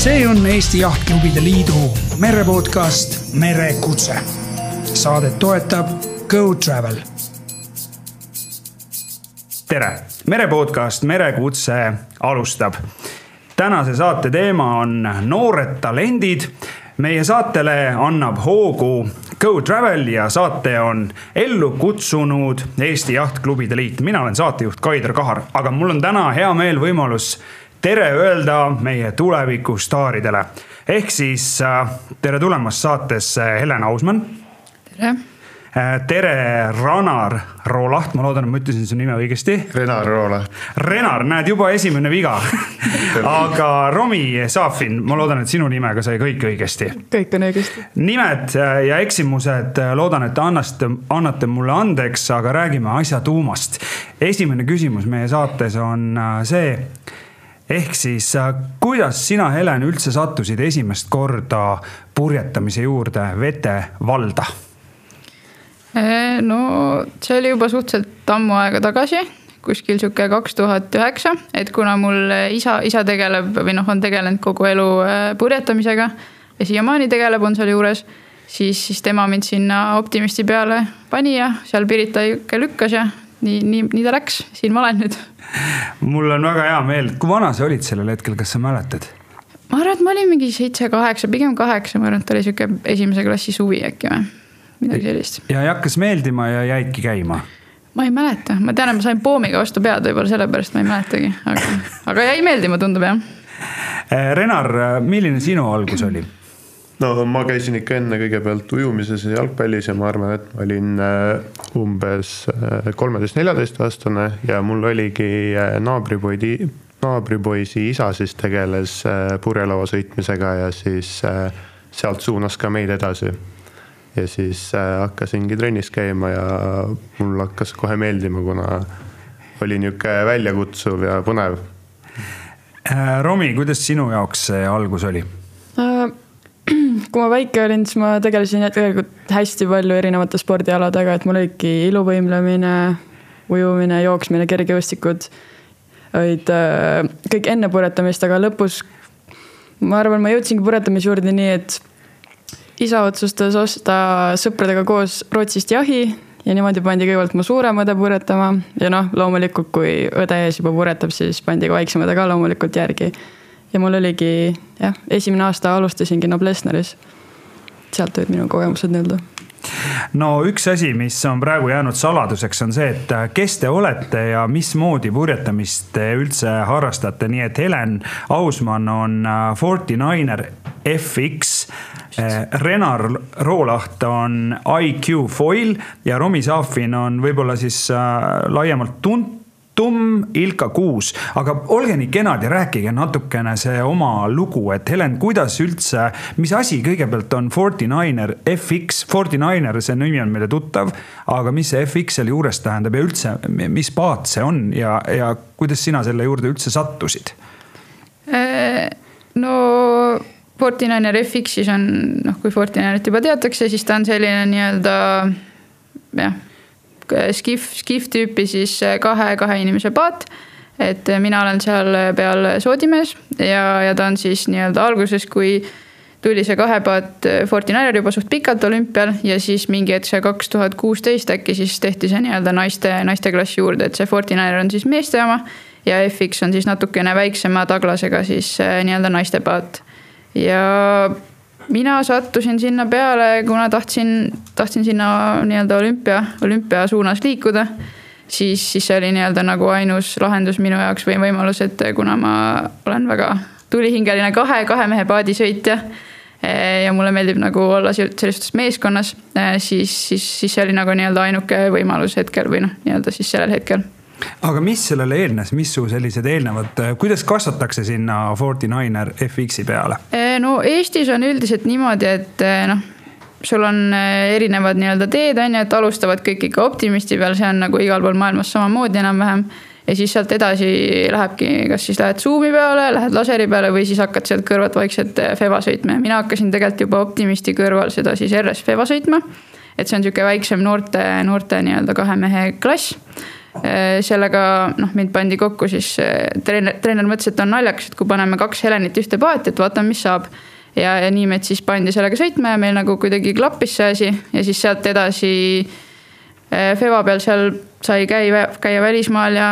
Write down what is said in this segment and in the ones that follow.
see on Eesti Jahtklubide Liidu merepodcast Merekutse. Saadet toetab Go Travel. tere, merepodcast Merekutse alustab. tänase saate teema on noored talendid. meie saatele annab hoogu Go Travel ja saate on ellu kutsunud Eesti Jahtklubide Liit. mina olen saatejuht Kaider Kahar, aga mul on täna hea meel võimalus tere öelda meie tulevikustaaridele. ehk siis äh, tere tulemast saatesse Helen Ausmann. tere. tere, Ranar Roolaht, ma loodan, et ma ütlesin su nime õigesti. Renar Roolaht. Renar, näed juba esimene viga aga Romi Saafin, ma loodan, et sinu nimega sai kõik õigesti. kõik on õigesti. nimed ja eksimused, loodan, et annate, annate mulle andeks, aga räägime asja tuumast. esimene küsimus meie saates on äh, see ehk siis äh, kuidas sina, Helen, üldse sattusid esimest korda purjetamise juurde Vete valda? no see oli juba suhteliselt ammu aega tagasi, kuskil sihuke kaks tuhat üheksa, et kuna mul isa, isa tegeleb või noh, on tegelenud kogu elu äh, purjetamisega ja siiamaani tegeleb, on seal juures, siis, siis tema mind sinna optimisti peale pani ja seal Pirita lükkas ja nii, nii, nii ta läks, siin ma olen nüüd. mul on väga hea meel, kui vana sa olid sellel hetkel, kas sa mäletad? ma arvan, et ma olin mingi seitse-kaheksa, pigem kaheksa, ma arvan, et oli sihuke esimese klassi suvi äkki või midagi sellist. ja hakkas meeldima ja jäidki käima? ma ei mäleta, ma tean, et ma sain poomiga vastu pead, võib-olla sellepärast ma ei mäletagi, aga, aga jäi meeldima, tundub jah. Renar, milline sinu algus oli? No ma käisin ikka enne kõigepealt ujumises ja jalgpallis ja ma arvan, et ma olin äh, umbes äh, kolmeteist-neljateist aastane ja mul oligi äh, naabripoidi, naabripoisi isa siis tegeles purjelaua sõitmisega ja siis sealt suunas ka meid edasi ja siis hakkasingi trennis käima ja mul hakkas kohe meeldima, kuna oli niisugune väljakutsuv ja põnev. Romi, kuidas sinu jaoks see algus oli? Kui ma väike olin, siis ma tegelesin tegelikult hästi palju erinevate spordialadega, et mul olidki iluvõimlemine, ujumine, jooksmine, kergejõustikud. olid äh, kõik enne purjetamist, aga lõpus ma arvan, ma jõudsingi purjetamise juurde nii, et isa otsustas osta sõpradega koos Rootsist jahi ja niimoodi pandi kõigepealt mu suurem õde purjetama ja noh, loomulikult, kui õde ees juba purjetab, siis pandi ka väiksem õde ka loomulikult järgi ja mul oligi jah, esimene aasta alustasingi Noblessneris. sealt olid minu kogemused nii-öelda no üks asi, mis on praegu jäänud saladuseks, on see, et kes te olete ja mismoodi purjetamist te üldse harrastate, nii et Helen Ausmann on äh, Forty Niner FX. Äh, Renar Roolaht on IQ Foil ja Romi Saafin on võib-olla siis äh, laiemalt tuntud Tumm, Ilka Kuus, aga olge nii kenad ja rääkige natukene see oma lugu, et Helen, kuidas üldse, mis asi kõigepealt on Forty Niner FX, Forty Niner, see nimi on meile tuttav, aga mis see FX selle juures tähendab ja üldse, mis paat see on ja, ja kuidas sina selle juurde üldse sattusid? Äh, no Forty Niner FX-is on, noh, kui Forty Ninerit juba teatakse, siis ta on selline nii-öelda jah skif, skif tüüpi siis äh, kahe, kahe inimese paat. et äh, mina olen seal peal soodimees ja, ja ta on siis nii-öelda alguses, kui tuli see kahepaat äh, Fortinaire juba suht pikalt olümpial ja siis mingi hetk see kaks tuhat kuusteist äkki siis tehti see nii-öelda naiste, naisteklassi juurde, et see Fortinaire on siis meeste oma. ja FX on siis natukene väiksema taglasega siis nii-öelda naistepaat. ja mina sattusin sinna peale, kuna tahtsin, tahtsin sinna nii-öelda olümpia, olümpia suunas liikuda. siis, siis see oli nii-öelda nagu ainus lahendus minu jaoks või võimalus, et kuna ma olen väga tulihingeline kahe, kahe mehe paadisõitja eh, ja mulle meeldib nagu olla sellises meeskonnas, eh, siis, siis, siis see oli nagu nii-öelda ainuke võimalus hetkel või noh, nii-öelda siis sellel hetkel aga mis sellele eelnes, mis su sellised eelnevad, kuidas kasvatakse sinna Forty Niner FX-i peale? Eh, no Eestis on üldiselt niimoodi, et eh, noh, sul on erinevad nii-öelda teed, on ju, et alustavad kõik ikka optimisti peal, see on nagu igal pool maailmas samamoodi enam-vähem. ja siis sealt edasi lähebki, kas siis lähed Zoom'i peale, lähed laseri peale või siis hakkad sealt kõrvalt vaikselt Feva sõitma ja mina hakkasin tegelikult juba optimisti kõrval seda siis RS Feva sõitma. et see on sihuke väiksem noorte, noorte nii-öelda kahe mehe klass sellega noh, mind pandi kokku siis treener, treener mõtles, et on naljakas, et kui paneme kaks Helenit ühte paati, et vaatame, mis saab ja, ja nii meid siis pandi sellega sõitma ja meil nagu kuidagi klappis see asi ja siis sealt edasi eh, Feva peal seal sai käia, käia välismaal ja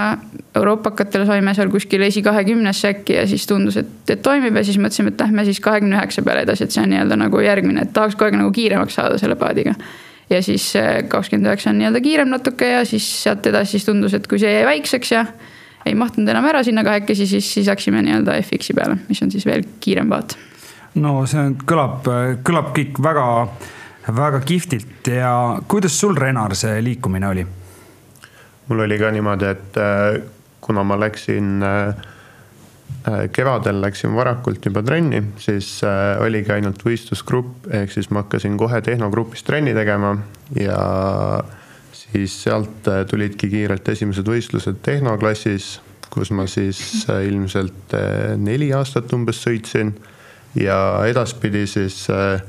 euroopakatel saime seal kuskil esikahekümnesse äkki ja siis tundus, et, et toimib ja siis mõtlesime, et lähme siis kahekümne üheksa peale edasi, et see on nii-öelda nagu järgmine, et tahaks kogu aeg nagu kiiremaks saada selle paadiga. Ja siis eh, kakskümmend üheksa on nii-öelda kiirem natuke ja siis sealt edasi siis tundus, et kui see jäi väikseks ja ei mahtunud enam ära sinna kahekesi, siis, siis läksime nii-öelda FX-i peale, mis on siis veel kiirem paat no see kõlab, kõlab kõik väga, väga kihvtilt ja kuidas sul, Renar, see liikumine oli? mul oli ka niimoodi, et äh, kuna ma läksin äh, kevadel läksin varakult juba trenni, siis oligi ainult võistlusgrupp, ehk siis ma hakkasin kohe tehnogrupis trenni tegema ja siis sealt tulidki kiirelt esimesed võistlused tehnoklassis, kus ma siis ilmselt neli aastat umbes sõitsin ja edaspidi siis äh,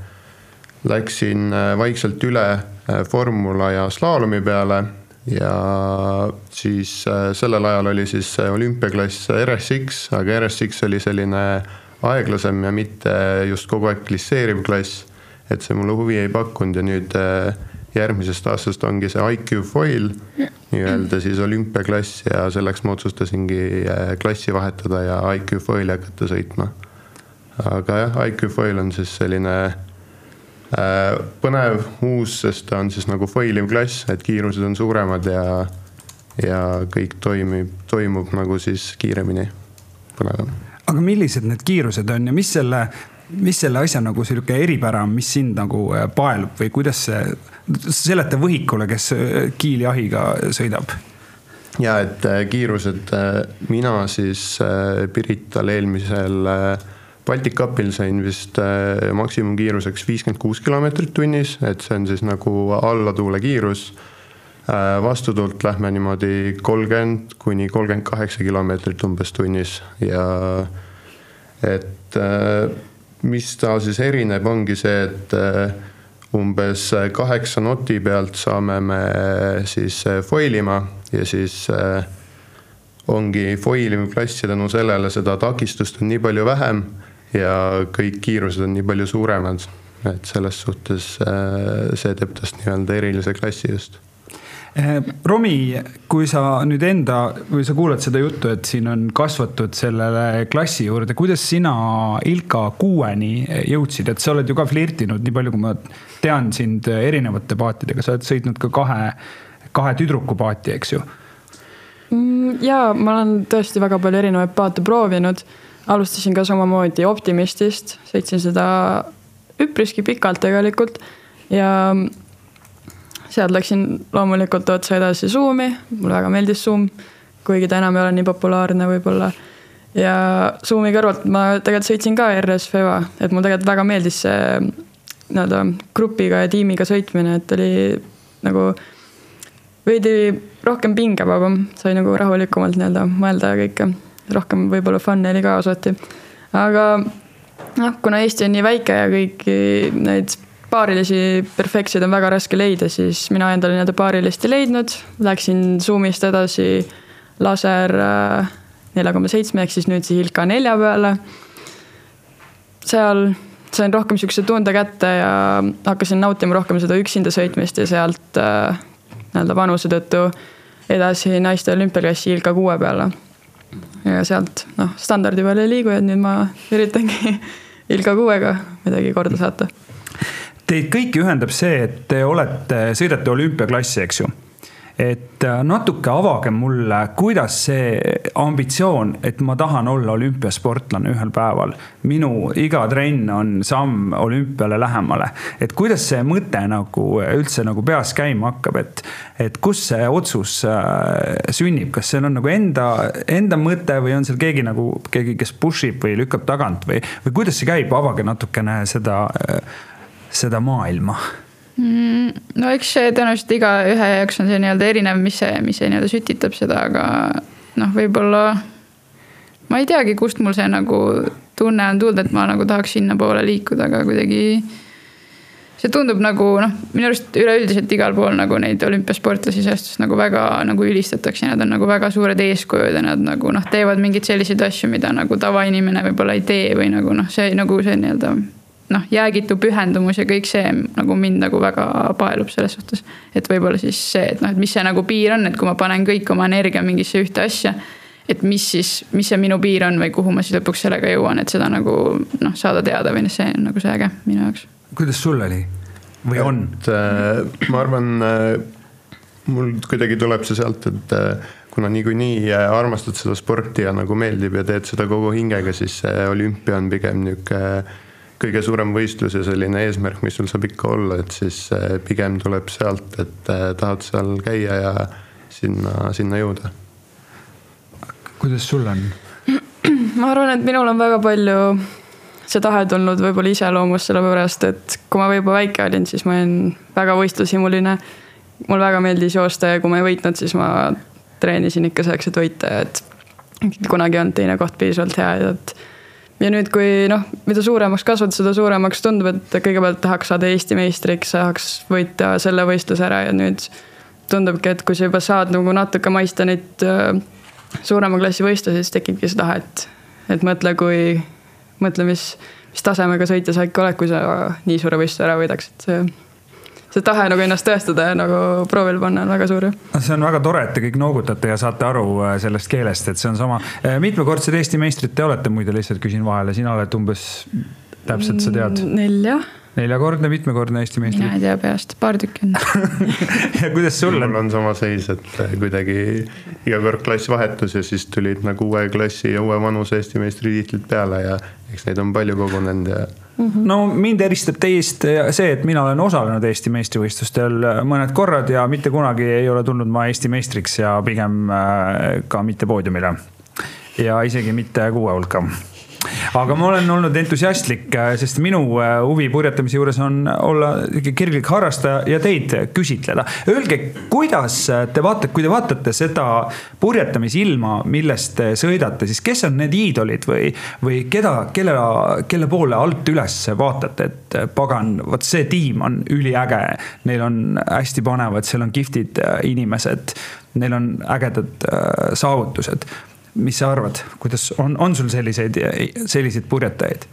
läksin äh, vaikselt üle äh, formula ja slaalomi peale ja siis sellel ajal oli siis olümpiaklass RSX, aga RSX oli selline aeglasem ja mitte just kogu aeg glisseeriv klass. et see mulle huvi ei pakkunud ja nüüd järgmisest aastast ongi see IQ foil nii-öelda siis olümpiaklass ja selleks ma otsustasingi klassi vahetada ja IQ foili hakata sõitma aga jah, IQ Foil on siis selline äh, põnev, uus, sest ta on siis nagu foiliv klass, et kiirused on suuremad ja, ja kõik toimib, toimub nagu siis kiiremini, põnevam. aga millised need kiirused on ja mis selle, mis selle asja nagu sihuke eripära on, mis sind nagu äh, paelub või kuidas see, seleta võhikule, kes äh, kiiljahiga sõidab ja et äh, kiirused, mina siis Pirital eelmisel äh, Baltic Cupil sain vist äh, maksimumkiiruseks viiskümmend kuus kilomeetrit tunnis, et see on siis nagu allatuule kiirus. Äh, vastutuult lähme niimoodi kolmkümmend kuni kolmkümmend kaheksa kilomeetrit umbes tunnis ja et äh, mis ta siis erineb, ongi see, et umbes kaheksa noti pealt saame me siis foilima ja siis ongi foiliv klass ja tänu sellele seda takistust on nii palju vähem ja kõik kiirused on nii palju suuremad, et selles suhtes äh, see teeb tast nii-öelda erilise klassi just. Äh, Romi, kui sa nüüd enda või sa kuulad seda juttu, et siin on kasvatud sellele klassi juurde, kuidas sina Ilka kuueni jõudsid, et sa oled ju ka flirtinud, nii palju kui ma tean sind erinevate paatidega, sa oled sõitnud ka kahe, kahe tüdruku paati, eks ju? Mm, ja ma olen tõesti väga palju erinevaid paate proovinud alustasin ka samamoodi Optimistist, sõitsin seda üpriski pikalt tegelikult. Ja sealt läksin loomulikult otse edasi Zoomi, mulle väga meeldis Zoom, kuigi ta enam ei ole nii populaarne võib-olla. ja Zoomi kõrvalt ma tegelikult sõitsin ka RS Feva, et mulle tegelikult väga meeldis see nii-öelda grupiga ja tiimiga sõitmine, et oli nagu veidi rohkem pingevabam, sai nagu rahulikumalt nii-öelda mõelda ja kõike rohkem võib-olla fun'i oli ka osati. aga noh, kuna Eesti on nii väike ja kõiki neid paarilisi perfektseid on väga raske leida, siis mina endale nii-öelda paarilist ei leidnud, läksin Zoom'ist edasi laser äh, nelja koma seitsme ehk siis nüüd siis Ilka nelja peale. seal sain rohkem sihukese tunde kätte ja hakkasin nautima rohkem seda üksinda sõitmist ja sealt äh, nii-öelda vanuse tõttu edasi naiste olümpiaklassi Ilka kuue peale ja sealt noh, standardi peale ei liigu ja nüüd ma üritangi Ilka kuuega midagi korda saata. Teid kõiki ühendab see, et te olete, sõidate olümpiaklassi, eks ju et äh, natuke avage mulle, kuidas see ambitsioon, et ma tahan olla olümpiasportlane ühel päeval. minu iga trenn on samm olümpiale lähemale, et kuidas see mõte nagu üldse nagu peas käima hakkab, et, et kus see otsus äh, sünnib, kas see on nagu enda, enda mõte või on seal keegi nagu keegi, kes push ib või lükkab tagant või, või kuidas see käib, avage natukene seda, äh, seda maailma. Mm, no eks see tõenäoliselt igaühe jaoks on see nii-öelda erinev, mis see, mis see nii-öelda sütitab seda, aga noh, võib-olla ma ei teagi, kust mul see nagu tunne on tulnud, et ma nagu tahaks sinnapoole liikuda, aga kuidagi see tundub nagu noh, minu arust üleüldiselt igal pool nagu neid olümpiasportlasi suhtes nagu väga nagu ülistatakse, nad on nagu väga suured eeskujud ja nad nagu noh, teevad mingeid selliseid asju, mida nagu tavainimene võib-olla ei tee või nagu noh, see nagu see nii-öelda noh, jäägitu pühendumus ja kõik see nagu mind nagu väga paelub selles suhtes. et võib-olla siis see, et noh, et mis see nagu piir on, et kui ma panen kõik oma energia mingisse ühte asja et mis siis, mis see minu piir on või kuhu ma siis lõpuks sellega jõuan, et seda nagu noh, saada teada või see on nagu see äge minu jaoks kuidas sul oli või on? Äh, ma arvan, äh, mul kuidagi tuleb see sealt, et äh, kuna niikuinii armastad seda sporti ja nagu meeldib ja teed seda kogu hingega, siis see olümpia on pigem niisugune kõige suurem võistlus ja selline eesmärk, mis sul saab ikka olla, et siis pigem tuleb sealt, et tahad seal käia ja sinna, sinna jõuda. kuidas sul on? ma arvan, et minul on väga palju see tahe tulnud võib-olla iseloomust, sellepärast et kui ma võib-olla väike olin, siis ma olin väga võistlushimuline. mul väga meeldis joosta ja kui ma ei võitnud, siis ma treenisin ikka selleks, et võita ja et kunagi ei olnud teine koht piisavalt hea ja et ja nüüd, kui noh, mida suuremaks kasvad, seda suuremaks tundub, et kõigepealt tahaks saada Eesti meistriks, tahaks võita selle võistluse ära ja nüüd tundubki, et kui sa juba saad nagu natuke maista neid äh, suurema klassi võistlusi, siis tekibki see tahe, et, et mõtle, kui mõtle, mis, mis tasemega sõitja sa ikka oled, kui sa nii suure võistluse ära võidaks, et see tahe nagu ennast tõestada ja nagu proovile panna on väga suur. see on väga tore, et te kõik noogutate ja saate aru äh, sellest keelest, et see on sama. Äh, mitmekordsed Eesti meistrid te olete muide, lihtsalt küsin vahele, sina oled umbes täpselt, sa tead? nelja neljakordne, mitmekordne Eesti meister? mina ei tea peast, paar tükki on ja kuidas sul on? mul on sama seis, et äh, kuidagi iga kord klass vahetus ja siis tulid nagu uue klassi ja uue vanuse Eesti meistritiitlid peale ja eks neid on palju kogunenud ja. No mind eristab teist see, et mina olen osalenud Eesti meistrivõistlustel mõned korrad ja mitte kunagi ei ole tulnud ma Eesti meistriks ja pigem äh, ka mitte poodiumile. ja isegi mitte kuue hulka aga ma olen olnud entusiastlik, äh, sest minu äh, huvi purjetamise juures on olla kirglik harrastaja ja teid küsitleda. Öelge, kuidas te vaatate, kui te vaatate seda purjetamisilma, millest te sõidate, siis kes on need iidolid või, või keda, kelle, kelle poole alt üles vaatate, et pagan, vot see tiim on üliäge. Neil on hästi panevad, seal on kihvtid äh, inimesed, neil on ägedad saavutused mis sa arvad, kuidas on, on sul selliseid, selliseid purjetajaid?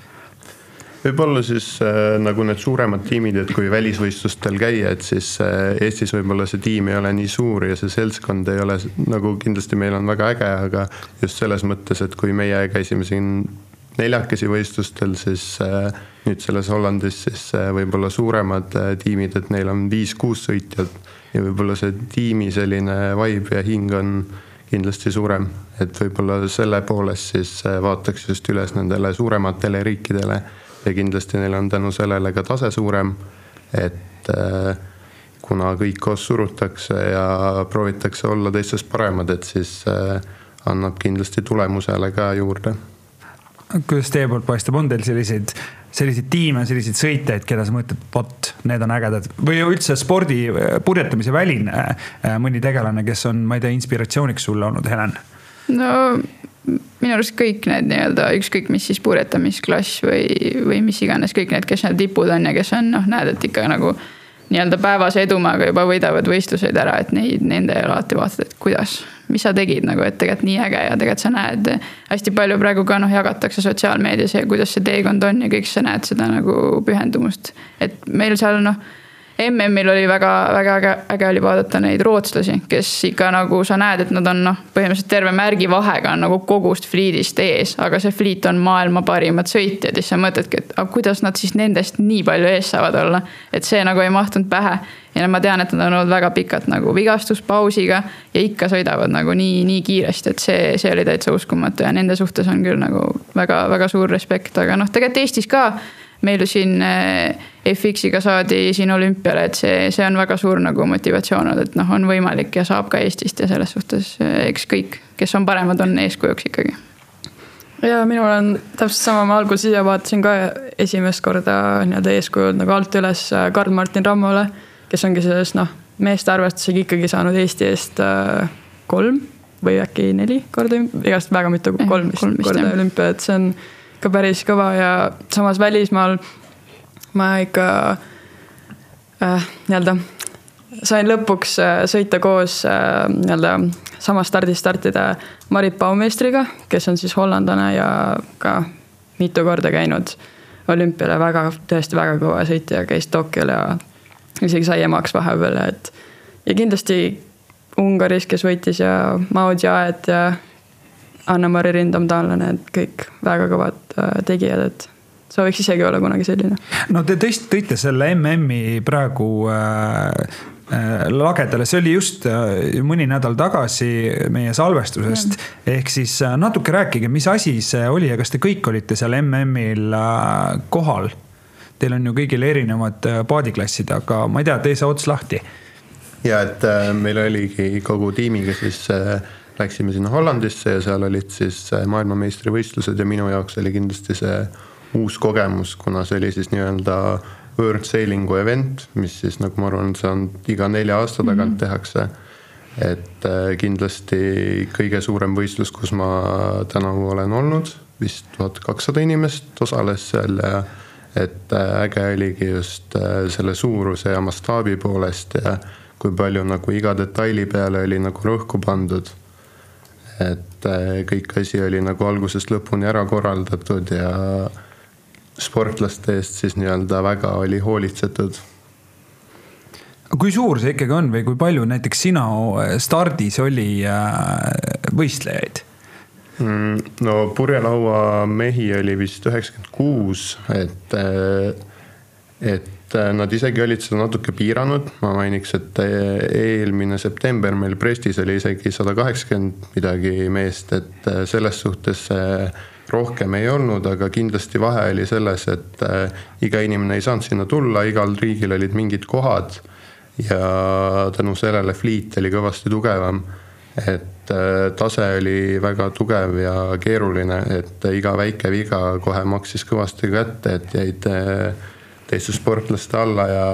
võib-olla siis äh, nagu need suuremad tiimid, et kui välisvõistlustel käia, et siis äh, Eestis võib-olla see tiim ei ole nii suur ja see seltskond ei ole nagu kindlasti meil on väga äge, aga just selles mõttes, et kui meie käisime siin neljakesi võistlustel, siis äh, nüüd selles Hollandis siis äh, võib-olla suuremad äh, tiimid, et neil on viis-kuus sõitjat ja võib-olla see tiimi selline vibe ja hing on kindlasti suurem, et võib-olla selle poolest siis äh, vaataks just üles nendele suurematele riikidele ja kindlasti neil on tänu sellele ka tase suurem, et äh, kuna kõik koos surutakse ja proovitakse olla teistest paremad, et siis äh, annab kindlasti tulemusele ka juurde. Kuidas teie poolt paistab, on teil selliseid selliseid tiime, selliseid sõitjaid, keda sa mõtled, vot, need on ägedad või üldse spordi purjetamise väline äh, mõni tegelane, kes on, ma ei tea, inspiratsiooniks sulle olnud, Helen? no minu arust kõik need nii-öelda ükskõik mis siis purjetamisklass või, või mis iganes, kõik need, kes need tipud on ja kes on noh, näed, et ikka nagu nii-öelda päevase edumaaga juba võidavad võistluseid ära, et neid, nende alati vaatad, et kuidas, mis sa tegid nagu, et tegelikult nii äge ja tegelikult sa näed hästi palju praegu ka noh, jagatakse sotsiaalmeedias ja kuidas see teekond on ja kõik sa näed seda nagu pühendumust. et meil seal noh MM-il oli väga, väga äge, äge oli vaadata neid rootslasi, kes ikka nagu sa näed, et nad on noh, põhimõtteliselt terve märgivahega on nagu kogust fliidist ees, aga see fliit on maailma parimad sõitjad ja siis sa mõtledki, et aga kuidas nad siis nendest nii palju ees saavad olla. et see nagu ei mahtunud pähe ja ma tean, et nad on olnud väga pikalt nagu vigastuspausiga ja ikka sõidavad nagu nii, nii kiiresti, et see, see oli täitsa uskumatu ja nende suhtes on küll nagu väga-väga suur respekt, aga noh, tegelikult Eestis ka meil ju siin eh, FX-iga saadi siin olümpiale, et see, see on väga suur nagu motivatsioon olnud, et noh, on võimalik ja saab ka Eestist ja selles suhtes eh, eks kõik, kes on paremad, on eeskujuks ikkagi. ja minul on täpselt sama, ma alguses ise vaatasin ka esimest korda nii-öelda eeskujud nagu alt üles eh, Karl-Martin Rammole, kes ongi sellest noh, meeste arvestusega ikkagi saanud Eesti eest kolm või äkki neli korda, igast väga mitu, kolm vist korda olümpiat, see on ka päris kõva ja samas välismaal ma ikka äh, nii-öelda sain lõpuks äh, sõita koos äh, nii-öelda samas stardis startida Marit Baumeistriga, kes on siis hollandlane ja ka mitu korda käinud olümpiale, väga, tõesti väga kõva sõitja, käis Tokyol ja isegi sai emaks vahepeal, et ja kindlasti Ungaris, kes võitis ja Maud Jaed ja Anna-Mari Rindam, taanlane, et kõik väga kõvad äh, tegijad, et sooviks isegi olla kunagi selline. no te tõesti tõite selle MM-i praegu äh, äh, lagedale, see oli just äh, mõni nädal tagasi meie salvestusest. ehk siis natuke rääkige, mis asi see oli ja kas te kõik olite seal MM-il kohal? Teil on ju kõigil erinevad paadiklassid, aga ma ei tea, tee see ots lahti ja et meil oligi kogu tiimiga siis äh, läksime sinna Hollandisse ja seal olid siis äh, maailmameistrivõistlused ja minu jaoks oli kindlasti see uus kogemus, kuna see oli siis nii-öelda World Sailingu event, mis siis nagu ma arvan, see on iga nelja aasta tagant mm -hmm. tehakse. et kindlasti kõige suurem võistlus, kus ma tänavu olen olnud, vist tuhat kakssada inimest osales seal ja et äge oligi just selle suuruse ja mastaabi poolest ja kui palju nagu iga detaili peale oli nagu rõhku pandud. Et äh, kõik asi oli nagu algusest lõpuni ära korraldatud ja sportlaste eest siis nii-öelda väga oli hoolitsetud. kui suur see ikkagi on või kui palju näiteks sina stardis oli äh, võistlejaid? Mm, no purjelaua mehi oli vist üheksakümmend kuus, et, äh, et Äh, nad isegi olid seda natuke piiranud, ma mainiks, et äh, eelmine september meil Prestis oli isegi sada kaheksakümmend midagi meest, et äh, selles suhtes rohkem ei olnud, aga kindlasti vahe oli selles, et iga inimene ei saanud sinna tulla, igal riigil olid mingid kohad. ja tänu sellele fliit oli kõvasti tugevam. et tase oli väga tugev ja keeruline, et iga väike viga kohe maksis kõvasti kätte, et jäid teiste sportlaste alla ja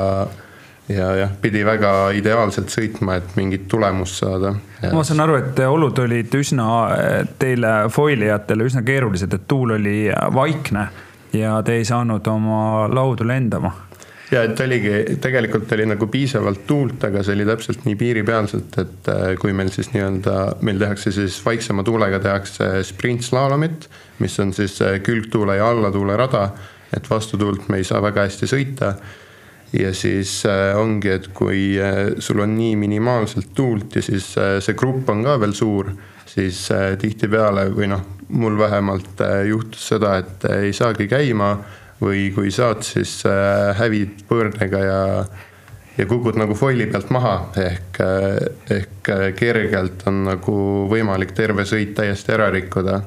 ja jah, pidi väga ideaalselt sõitma, et mingit tulemust saada. ma saan aru, et olud olid üsna teile foilijatele üsna keerulised, et tuul oli vaikne ja te ei saanud oma laudu lendama. ja et oligi, tegelikult oli nagu piisavalt tuult, aga see oli täpselt nii piiripealselt, et äh, kui meil siis nii-öelda, meil tehakse siis vaiksema tuulega tehakse sprintslaalomit, mis on siis äh, külgtuule ja allatuule rada et vastutuult me ei saa väga hästi sõita. ja siis äh, ongi, et kui äh, sul on nii minimaalselt tuult ja siis äh, see grupp on ka veel suur, siis tihtipeale või noh, mul vähemalt juhtus seda, et ei saagi käima või kui saad, siis hävid põõrdega ja ja kukud nagu foili pealt maha ehk, ehk kergelt on nagu võimalik terve sõit täiesti ära rikkuda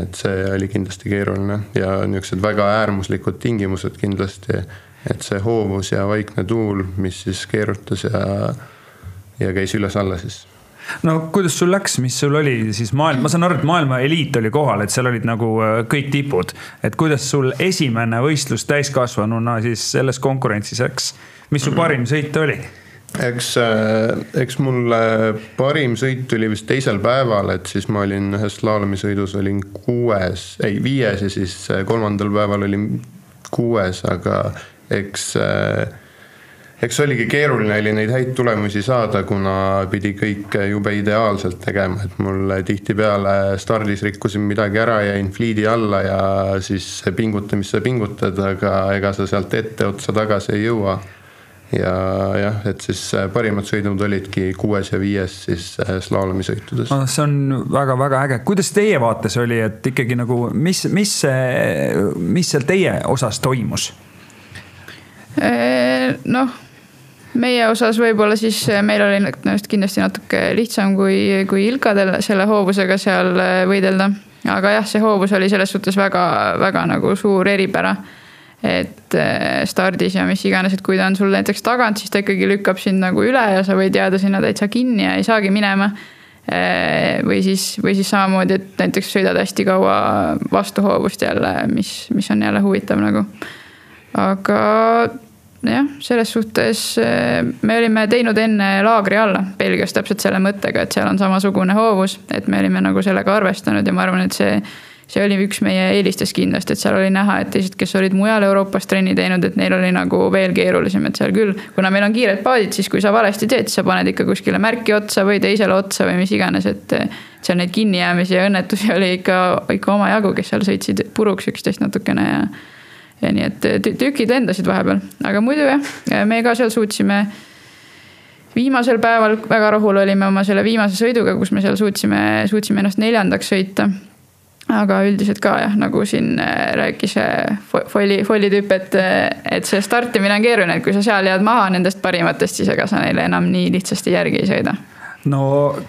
et see oli kindlasti keeruline ja niisugused väga äärmuslikud tingimused kindlasti. et see hoovus ja vaikne tuul, mis siis keerutas ja, ja käis üles-alla siis no kuidas sul läks, mis sul oli siis maailm, ma saan aru, et maailma eliit oli kohal, et seal olid nagu äh, kõik tipud. et kuidas sul esimene võistlus täiskasvanuna siis selles konkurentsis läks, mis su parim sõit oli? Eks, äh, eks mul parim sõit tuli vist teisel päeval, et siis ma olin ühes slaalomisõidus olin kuues, ei viies ja siis äh, kolmandal päeval olin kuues, aga eks, äh, eks oligi keeruline oli neid häid tulemusi saada, kuna pidi kõik jube ideaalselt tegema, et mul tihtipeale stardis rikkusin midagi ära, jäin fliidi alla ja siis pinguta, mis sa pingutad, aga ega sa sealt etteotsa tagasi ei jõua ja jah, et siis äh, parimad sõidud olidki kuues ja viies siis äh, slaalomisõitudes no,. see on väga-väga äge, kuidas teie vaates oli, et ikkagi nagu, mis, mis see, mis seal teie osas toimus? Äh, noh, meie osas võib-olla siis meil oli just kindlasti natuke lihtsam kui, kui Ilkadel selle hoovusega seal võidelda. aga jah, see hoovus oli selles suhtes väga-väga nagu suur eripära et äh, stardis ja mis iganes, et kui ta on sul näiteks tagant, siis ta ikkagi lükkab sind nagu üle ja sa võid jääda sinna täitsa kinni ja ei saagi minema. Äh, või siis, või siis samamoodi, et näiteks sõidad hästi kaua vastuhoovust jälle, mis, mis on jälle huvitav nagu. aga jah, selles suhtes äh, me olime teinud enne laagri alla Belgias täpselt selle mõttega, et seal on samasugune hoovus, et me olime nagu sellega arvestanud ja ma arvan, et see see oli üks meie eelistest kindlasti, et seal oli näha, et teised, kes olid mujal Euroopas trenni teinud, et neil oli nagu veel keerulisem, et seal küll, kuna meil on kiired paadid, siis kui sa valesti teed, siis sa paned ikka kuskile märki otsa või teisele otsa või mis iganes, et seal neid kinnijäämisi ja õnnetusi oli ikka, ikka omajagu, kes seal sõitsid puruks üksteist natukene ja ja nii et tükid lendasid vahepeal, aga muidu jah, me ka seal suutsime viimasel päeval väga rahul olime oma selle viimase sõiduga, kus me seal suutsime, suutsime ennast neljandaks sõita. Aga üldiselt ka jah, nagu siin äh, rääkis äh, Folli, Folli tüüp, et, äh, et see startimine on keeruline, et kui sa seal jääd maha nendest parimatest, siis ega sa neile enam nii lihtsasti järgi ei sõida. No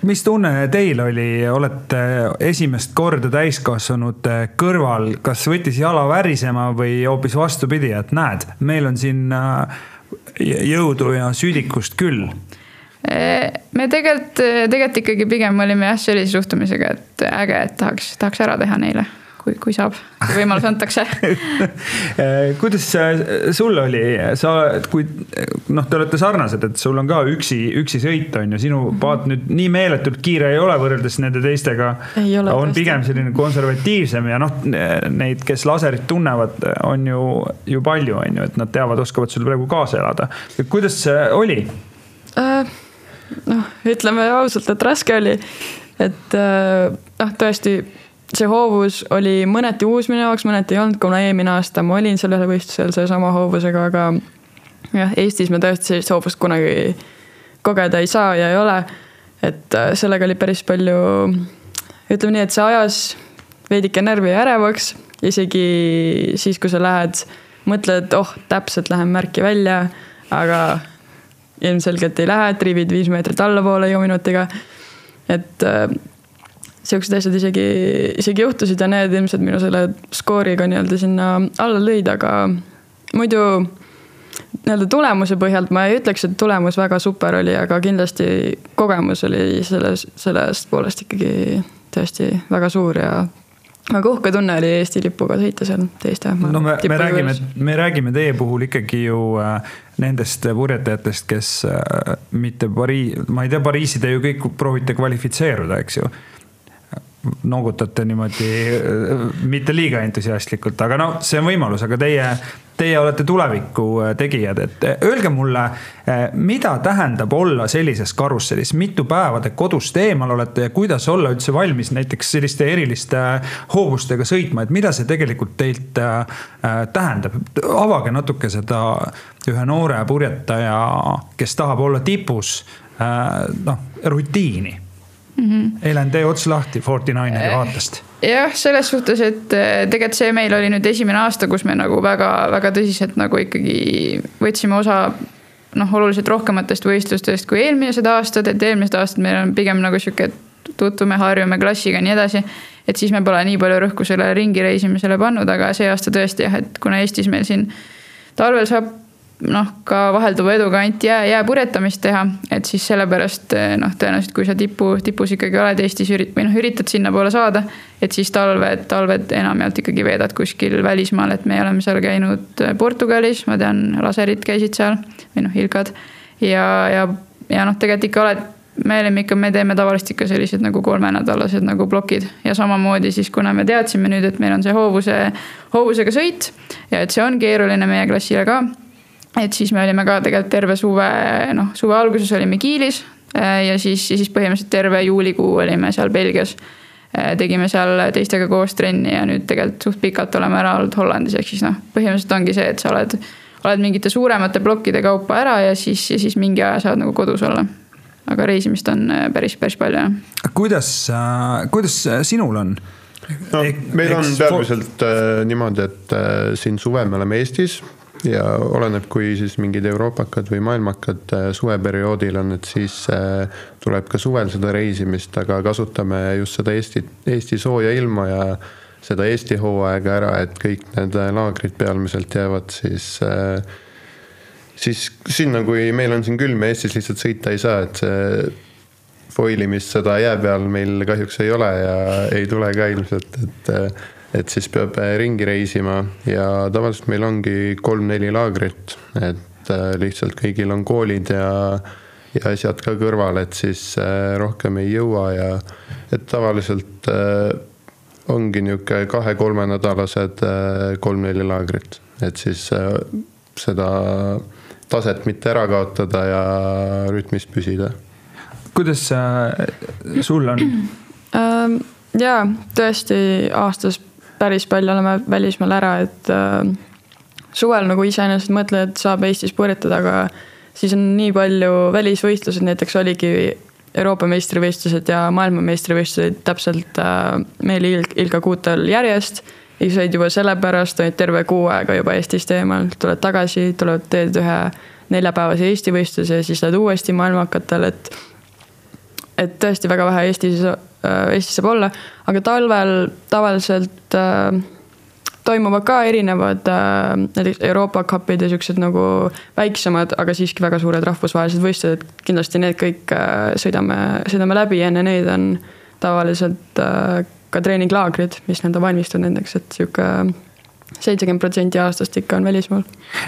mis tunne teil oli, olete esimest korda täiskasvanute kõrval, kas võttis jala värisema või hoopis vastupidi, et näed, meil on siin jõudu ja südikust küll me tegelikult, tegelikult ikkagi pigem olime jah sellise suhtumisega, et äge, et tahaks, tahaks ära teha neile, kui, kui saab, kui võimalus antakse kuidas sul oli, sa, kui noh, te olete sarnased, et sul on ka üksi, üksi sõit on ju, sinu paat nüüd nii meeletult kiire ei ole võrreldes nende teistega. on tõesti. pigem selline konservatiivsem ja noh, neid, kes laserit tunnevad, on ju, ju palju, on ju, et nad teavad, oskavad sul praegu kaasa elada. kuidas see oli äh.? Noh, ütleme ausalt, et raske oli. et äh, noh, tõesti see hoovus oli mõneti uus minu jaoks, mõneti ei olnud, kuna eelmine aasta ma olin sellel võistlusel sellesama hoovusega, aga jah, Eestis me tõesti sellist hoovust kunagi kogeda ei saa ja ei ole. et äh, sellega oli päris palju, ütleme nii, et see ajas veidike närvi ja ärevaks, isegi siis, kui sa lähed, mõtled, oh, täpselt lähen märki välja, aga ilmselgelt ei lähe, triivid viis meetrit allapoole jõuminutiga. et äh, sihukesed asjad isegi, isegi juhtusid ja need ilmselt minu selle skooriga nii-öelda sinna alla lõid, aga muidu nii-öelda tulemuse põhjalt ma ei ütleks, et tulemus väga super oli, aga kindlasti kogemus oli selles, sellest poolest ikkagi tõesti väga suur ja väga uhke tunne oli Eesti lipuga sõita seal teiste. no me, me räägime, me räägime teie puhul ikkagi ju äh, nendest purjetajatest, kes äh, mitte Pariis, ma ei tea, Pariisi te ju kõik proovite kvalifitseeruda, eks ju noogutate niimoodi äh, mitte liiga entusiastlikult, aga no see on võimalus, aga teie, teie olete tuleviku äh, tegijad, et äh, öelge mulle, mida tähendab olla sellises karussellis, mitu päeva te kodust eemal olete ja kuidas olla üldse valmis näiteks selliste eriliste hoovustega sõitma, et mida see tegelikult teilt tähendab? avage natuke seda ühe noore purjetaja, kes tahab olla tipus, noh, rutiini mm. -hmm. Helen, tee ots lahti Forty-Nineri äh, vaatest. jah, selles suhtes, et äh, tegelikult see meil oli nüüd esimene aasta, kus me nagu väga-väga tõsiselt nagu ikkagi võtsime osa noh, oluliselt rohkematest võistlustest kui eelmised aastad, et eelmised aastad meil on pigem nagu sihuke, et tutvume, harjume klassiga ja nii edasi. et siis me pole nii palju rõhku sellele ringi reisimisele pannud, aga see aasta tõesti jah, et kuna Eestis meil siin talvel saab noh, ka vahelduva eduga ainult jää, jääpurjetamist teha, et siis sellepärast eh, noh, tõenäoliselt kui sa tipu, tipus ikkagi oled Eestis ürit- või noh, üritad sinnapoole saada, et siis talved, talved enamjaolt ikkagi veedad kuskil välismaal, et me oleme seal käinud eh, Portugalis, ma tean, laserid käisid seal või noh, Ilkad. ja, ja, ja noh, tegelikult ikka oled me olime ikka, me teeme tavaliselt ikka sellised nagu kolmenädalased nagu plokid ja samamoodi siis, kuna me teadsime nüüd, et meil on see hoovuse, hoovusega sõit ja et see on keeruline meie klassile ka et siis me olime ka tegelikult terve suve, noh, suve alguses olime Kiilis äh, ja siis, siis põhimõtteliselt terve juulikuu olime seal Belgias. Äh, tegime seal teistega koos trenni ja nüüd tegelikult suht pikalt oleme ära olnud Hollandis, ehk siis noh, põhimõtteliselt ongi see, et sa oled, oled mingite suuremate plokkide kaupa ära ja siis, ja siis mingi aja saad nagu kodus olla. aga reisimist on äh, päris, päris palju jah. kuidas, kuidas sinul on? no meil on peamiselt niimoodi, et siin suvel me oleme Eestis ja oleneb, kui siis mingid euroopakad või maailmakad äh, suveperioodil on, et siis äh, tuleb ka suvel seda reisimist, aga kasutame just seda Eesti, Eesti sooja ilma ja seda Eesti hooaega ära, et kõik need laagrid pealmiselt jäävad siis äh, siis sinna, kui meil on siin külm ja Eestis lihtsalt sõita ei saa, et see foilimist seda jää peal meil kahjuks ei ole ja ei tule ka ilmselt, et et siis peab äh, ringi reisima ja tavaliselt meil ongi kolm-neli laagrit, et äh, lihtsalt kõigil on koolid ja, ja asjad ka kõrval, et siis äh, rohkem ei jõua ja et tavaliselt ongi niisugune kahe-kolmenädalased äh, kolm-neli laagrit, et siis seda taset mitte ära kaotada ja rütmis püsida. kuidas sul on? Ähm, jaa, tõesti aastas päris palju oleme välismaal ära, et suvel nagu iseenesest mõtled, et saab Eestis purjetada, aga siis on nii palju välisvõistlused, näiteks oligi Euroopa meistrivõistlused ja maailmameistrivõistlused täpselt äh, meil Il Ilka kuutel järjest. ja said juba sellepärast, olid terve kuu aega juba Eestist eemal, tuled tagasi, tuled, teed ühe neljapäevase Eesti võistluse ja siis lähed uuesti maailmakatel, et. Et tõesti väga vähe Eestis äh,, Eestis saab olla, aga talvel tavaliselt äh, toimuvad ka erinevad äh, näiteks Euroopa Cupid ja siuksed nagu väiksemad, aga siiski väga suured rahvusvahelised võistlused. kindlasti need kõik äh, sõidame, sõidame läbi, enne neid on tavaliselt äh, ka treeninglaagrid, mis nii-öelda valmistuvad nendeks, et sihuke seitsekümmend protsenti aastast ikka on välismaal.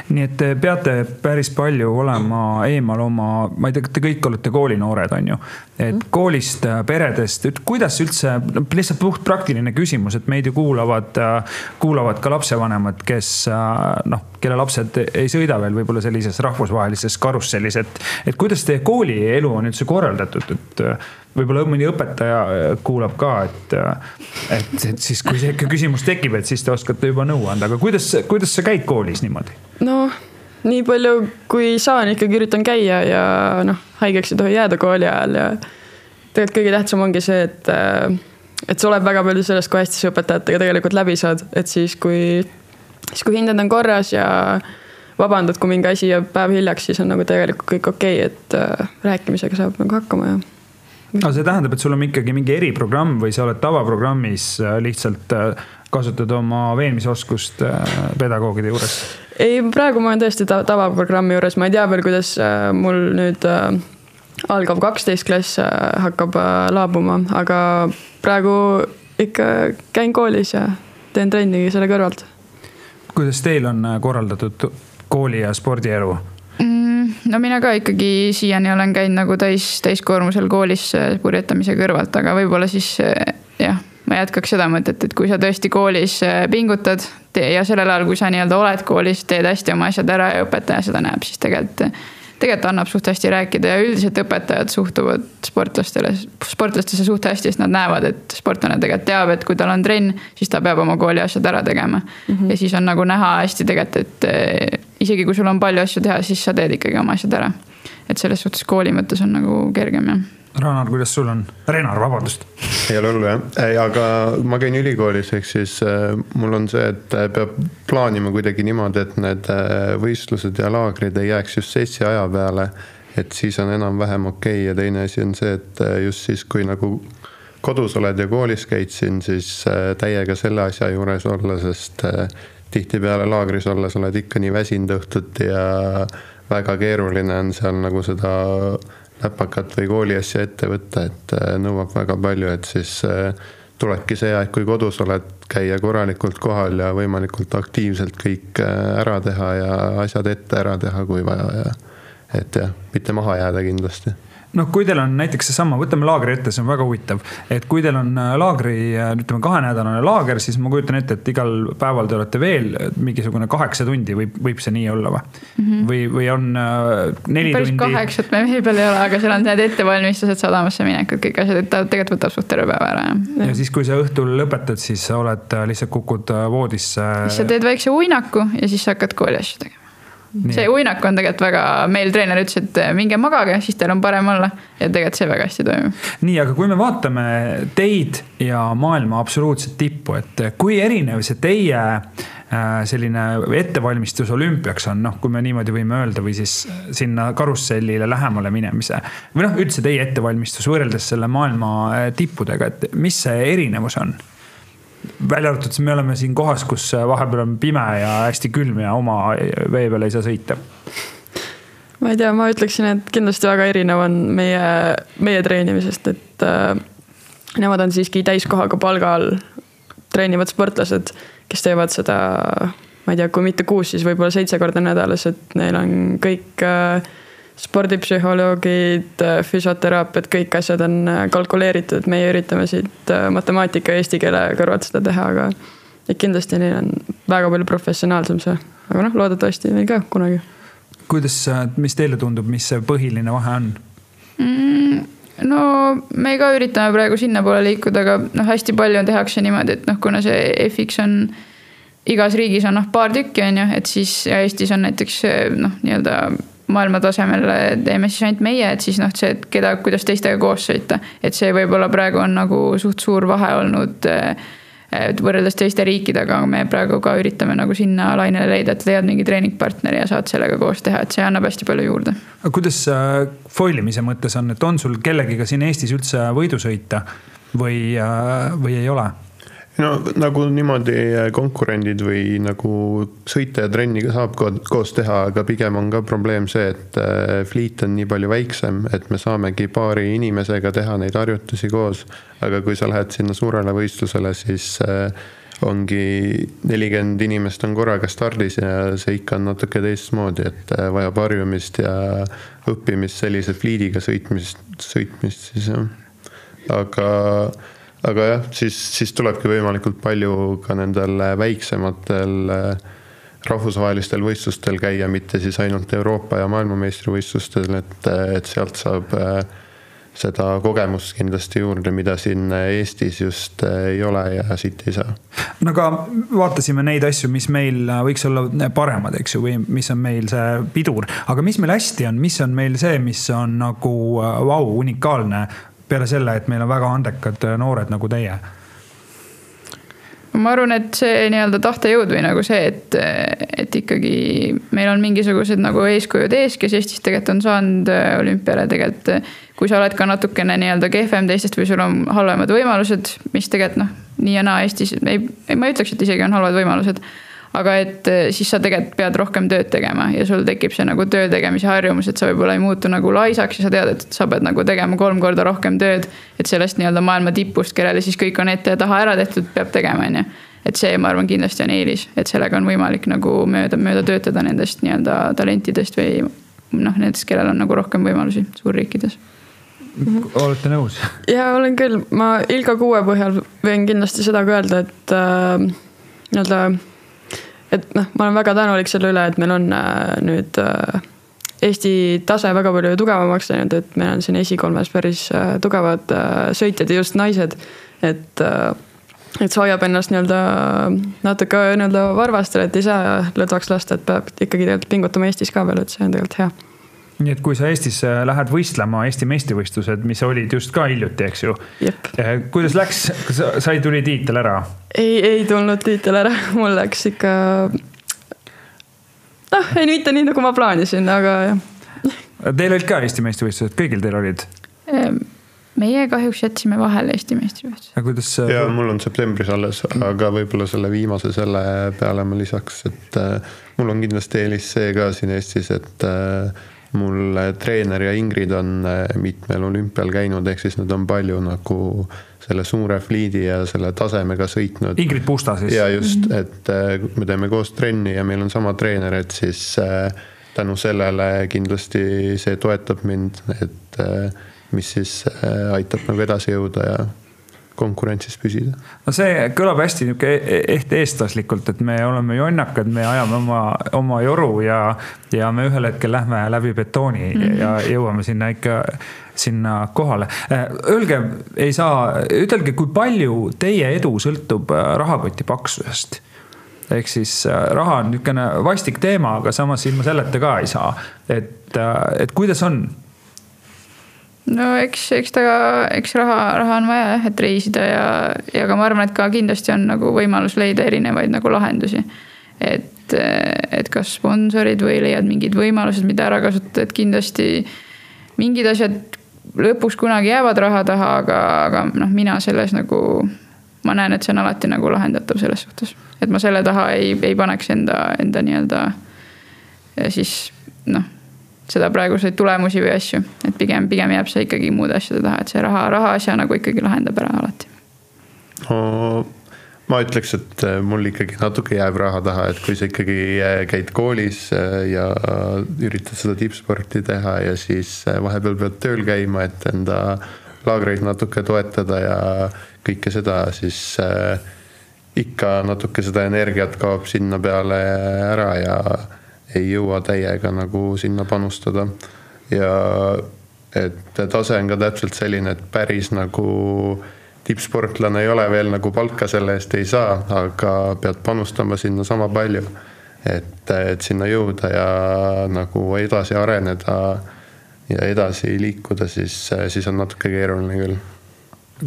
nii et te peate päris palju olema eemal oma, ma ei tea, te kõik olete koolinoored, on ju. et mm. koolist, peredest, et kuidas üldse, lihtsalt puht praktiline küsimus, et meid ju kuulavad, kuulavad ka lapsevanemad, kes noh, kelle lapsed ei sõida veel võib-olla sellises rahvusvahelises karussellis, et. et kuidas teie koolielu on üldse korraldatud, et võib-olla mõni õpetaja äh, kuulab ka, et, äh, et, et siis, kui see ikka küsimus tekib, et siis te oskate juba nõu anda, aga kuidas, kuidas sa käid koolis niimoodi? noh, nii palju kui saan, ikkagi üritan käia ja noh, haigeks ei tohi jääda kooli ajal ja tegelikult kõige tähtsam ongi see, et, äh, et sa oled väga palju sellest, kui hästi sa õpetajatega tegelikult läbi saad, et siis kui, siis kui hinded on korras ja vabandad, kui mingi asi jääb päev hiljaks, siis on nagu tegelikult kõik okei okay,, et äh, rääkimisega saab nagu hakkama ja aga see tähendab, et sul on ikkagi mingi eriprogramm või sa oled tavaprogrammis äh, lihtsalt äh, kasutad oma veenmisoskust äh, pedagoogide juures? ei, praegu ma olen tõesti tavaprogrammi juures, ma ei tea veel, kuidas mul nüüd algav kaksteist klass hakkab laabuma, aga praegu ikka käin koolis ja teen trenni selle kõrvalt. kuidas teil on korraldatud kooli ja spordielu? No mina ka ikkagi siiani olen käinud nagu täis, täiskoormusel koolis purjetamise kõrvalt, aga võib-olla siis jah, ma jätkaks seda mõtet, et kui sa tõesti koolis äh, pingutad ja sellel ajal, kui sa nii-öelda oled koolis, teed hästi oma asjad ära ja õpetaja seda näeb, siis tegelikult tegelikult annab suht hästi rääkida ja üldiselt õpetajad suhtuvad sportlastele, sportlastesse suht hästi, sest nad näevad, et sportlane tegelikult teab, et kui tal on trenn, siis ta peab oma kooli asjad ära tegema mm. -hmm. ja siis on nagu näha hästi tegelikult, et isegi kui sul on palju asju teha, siis sa teed ikkagi oma asjad ära. Et selles suhtes kooli mõttes on nagu kergem jah Ragnar, kuidas sul on? Renar, vabandust. ei ole hullu jah, ei, aga ma käin ülikoolis, ehk siis äh, mul on see, et äh, peab plaanima kuidagi niimoodi, et need äh, võistlused ja laagrid ei jääks just sessi aja peale. et siis on enam-vähem okei okay. ja teine asi on see, et just siis, kui nagu kodus oled ja koolis käid siin, siis täiega selle asja juures olla, sest tihtipeale laagris olles oled ikka nii väsinud õhtuti ja väga keeruline on seal nagu seda läpakat või kooliasja ette võtta, et äh, nõuab väga palju, et siis äh, tulebki see aeg, kui kodus oled, käia korralikult kohal ja võimalikult aktiivselt kõik äh, ära teha ja asjad ette ära teha, kui vaja ja et jah, mitte maha jääda kindlasti noh, kui teil on näiteks seesama, võtame laagri ette, see on väga huvitav. et kui teil on äh, laagri, äh, ütleme kahenädalane laager, siis ma kujutan ette, et igal päeval te olete veel mingisugune kaheksa tundi võib, võib see nii olla või mm? -hmm. või, või on äh, neli päris tundi? kaheksat me mehe peal ei ole, aga seal on need ettevalmistused, sadamasse minekud, kõik asjad, et ta tegelikult võtab suht terve päeva ära, jah. ja siis, kui sa õhtul lõpetad, siis sa oled, lihtsalt kukud voodisse. siis sa teed väikse uinaku ja siis hakkad kooli asju tegema see uinak on tegelikult väga, meil treener ütles, et minge magage, siis teil on parem olla. ja tegelikult see väga hästi toimib. nii, aga kui me vaatame teid ja maailma absoluutset tippu, et kui erinev see teie äh, selline ettevalmistus olümpiaks on, noh, kui me niimoodi võime öelda, või siis sinna karussellile lähemale minemise. või noh, üldse teie ettevalmistus võrreldes selle maailma tippudega, et mis see erinevus on? Välja arvatud, me oleme siin kohas, kus vahepeal on pime ja hästi külm ja oma vee peal ei saa sõita. ma ei tea, ma ütleksin, et kindlasti väga erinev on meie, meie treenimisest, et äh, nemad on siiski täiskohaga palga all treenivad sportlased, kes teevad seda, ma ei tea, kui mitte kuus, siis võib-olla seitse korda nädalas, et neil on kõik äh, spordipsühholoogid, füsioteraapiad, kõik asjad on äh, kalkuleeritud, meie üritame siit äh, matemaatika ja eesti keele kõrvalt seda teha, aga et kindlasti neil on väga palju professionaalsem see, aga noh, loodetavasti meil ka kunagi. kuidas, mis teile tundub, mis see põhiline vahe on mm,? no me ka üritame praegu sinnapoole liikuda, aga noh, hästi palju tehakse niimoodi, et noh, kuna see FX on igas riigis on noh, paar tükki on ju, et siis ja Eestis on näiteks noh, nii-öelda maailma tasemel teeme siis ainult meie, et siis noh, see, et keda, kuidas teistega koos sõita. et see võib-olla praegu on nagu suht suur vahe olnud võrreldes teiste riikidega, me praegu ka üritame nagu sinna lainele leida, et leiad mingi treeningpartneri ja saad sellega koos teha, et see annab hästi palju juurde. aga kuidas äh, foil imise mõttes on, et on sul kellegiga siin Eestis üldse võidu sõita või, äh, või ei ole? No nagu niimoodi äh, konkurendid või nagu sõita ja trenni ka saab koos teha, aga pigem on ka probleem see, et äh, fliit on nii palju väiksem, et me saamegi paari inimesega teha neid harjutusi koos. aga kui sa lähed sinna suurele võistlusele, siis äh, ongi nelikümmend inimest on korraga stardis ja see ikka on natuke teistmoodi, et vajab harjumist ja õppimist sellise fliidiga sõitmist, sõitmist siis jah. aga aga jah, siis, siis tulebki võimalikult palju ka nendel väiksematel äh, rahvusvahelistel võistlustel käia, mitte siis ainult Euroopa ja maailmameistrivõistlustel, et, et sealt saab äh, seda kogemust kindlasti juurde, mida siin Eestis just äh, ei ole ja siit ei saa. no aga vaatasime neid asju, mis meil võiks olla paremad, eks ju, või mis on meil see pidur, aga mis meil hästi on, mis on meil see, mis on nagu vau wow,, unikaalne peale selle, et meil on väga andekad äh, noored nagu teie? ma arvan, et see nii-öelda tahtejõud või nagu see, et, et ikkagi meil on mingisugused nagu eeskujud ees, kes Eestis tegelikult on saanud äh, olümpiale tegelikult. kui sa oled ka natukene nii-öelda kehvem teistest või sul on halvemad võimalused, mis tegelikult noh, nii ja naa Eestis ei, ei, ma ei ütleks, et isegi on halvad võimalused aga et eh, siis sa tegelikult pead rohkem tööd tegema ja sul tekib see nagu töö tegemise harjumus, et sa võib-olla ei muutu nagu laisaks ja sa tead, et sa pead nagu tegema kolm korda rohkem tööd. et sellest nii-öelda maailma tipust, kellele siis kõik on ette ja taha ära tehtud, peab tegema, on ju. et see, ma arvan, kindlasti on eelis, et sellega on võimalik nagu mööda, mööda töötada nendest nii-öelda talentidest või noh, nendest, kellel on nagu rohkem võimalusi suurriikides olete nõus? ja olen küll, ma Ilka Kuue põhjal võin kindlasti seda ka öelda, et äh, nii-öelda et noh, ma olen väga tänulik selle üle, et meil on äh, nüüd äh, Eesti tase väga palju tugevamaks läinud, et meil on siin esikolmes päris äh, tugevad sõitjad ja just naised. et, et see hoiab ennast nii-öelda natuke nii-öelda varvastel, et ei saa lõdvaks lasta, et peab ikkagi tegelikult pingutama Eestis ka veel, et see on tegelikult hea nii et kui sa Eestis lähed võistlema Eesti meistrivõistlused, mis olid just ka hiljuti, eks ju. kuidas läks, sai, tuli tiitel ära? ei, ei tulnud tiitel ära, mul läks ikka. noh, ei mitte nii, nagu ma plaanisin, aga jah. Teil olid ka Eesti meistrivõistlused, kõigil teil olid? Ehm, meie kahjuks jätsime vahele Eesti meistrivõistlused. aga kuidas? ja mul on septembris alles, aga võib-olla selle viimase selle peale ma lisaks, et äh, mul on kindlasti eelis see ka siin Eestis, et äh, mul treener ja Ingrid on äh, mitmel olümpial käinud, ehk siis nad on palju nagu selle suure fliidi ja selle tasemega sõitnud. Ingrid Pusta siis? ja just, mhm. et äh, me teeme koos trenni ja meil on sama treener, et siis äh, tänu sellele kindlasti see toetab mind, et mis siis aitab nagu edasi jõuda ja konkurentsis püsida. no see kõlab hästi nihuke ehk eestlaslikult, et me oleme jonnakad, me ajame oma, oma joru ja, ja me ühel hetkel lähme läbi betooni mm -hmm. ja jõuame sinna ikka, sinna kohale. Äh, öelge, ei saa, ütelge, kui palju teie edu sõltub äh, rahakoti paksusest ehk siis äh, raha on niisugune vastik teema, aga samas ilma selleta ka ei saa. et, et kuidas on no eks, eks ta, eks raha, raha on vaja jah, et reisida ja, ja ka ma arvan, et ka kindlasti on nagu võimalus leida erinevaid nagu lahendusi. et, et kas sponsorid või leiad mingid võimalused, mida ära kasutada, et kindlasti mingid asjad lõpuks kunagi jäävad raha taha, aga, aga noh, mina selles nagu, ma näen, et see on alati nagu lahendatav selles suhtes. et ma selle taha ei, ei paneks enda, enda nii-öelda siis noh seda praeguseid tulemusi või asju, et pigem, pigem jääb see ikkagi muude asjade taha, et see raha, raha asja nagu ikkagi lahendab ära alati no,. ma ütleks, et äh, mul ikkagi natuke jääb raha taha, et kui sa ikkagi äh, käid koolis äh, ja üritad seda tippsporti teha ja siis vahepeal pead tööl käima, et enda laagreid natuke toetada ja kõike seda, siis ikka natuke seda energiat kaob sinna peale ära ja ei jõua täiega nagu sinna panustada. ja et tase on ka täpselt selline, et päris nagu tippsportlane ei ole veel nagu palka selle eest ei saa, aga pead panustama sinna sama palju. et, et sinna jõuda ja nagu edasi areneda ja edasi liikuda, siis, siis on natuke keeruline küll.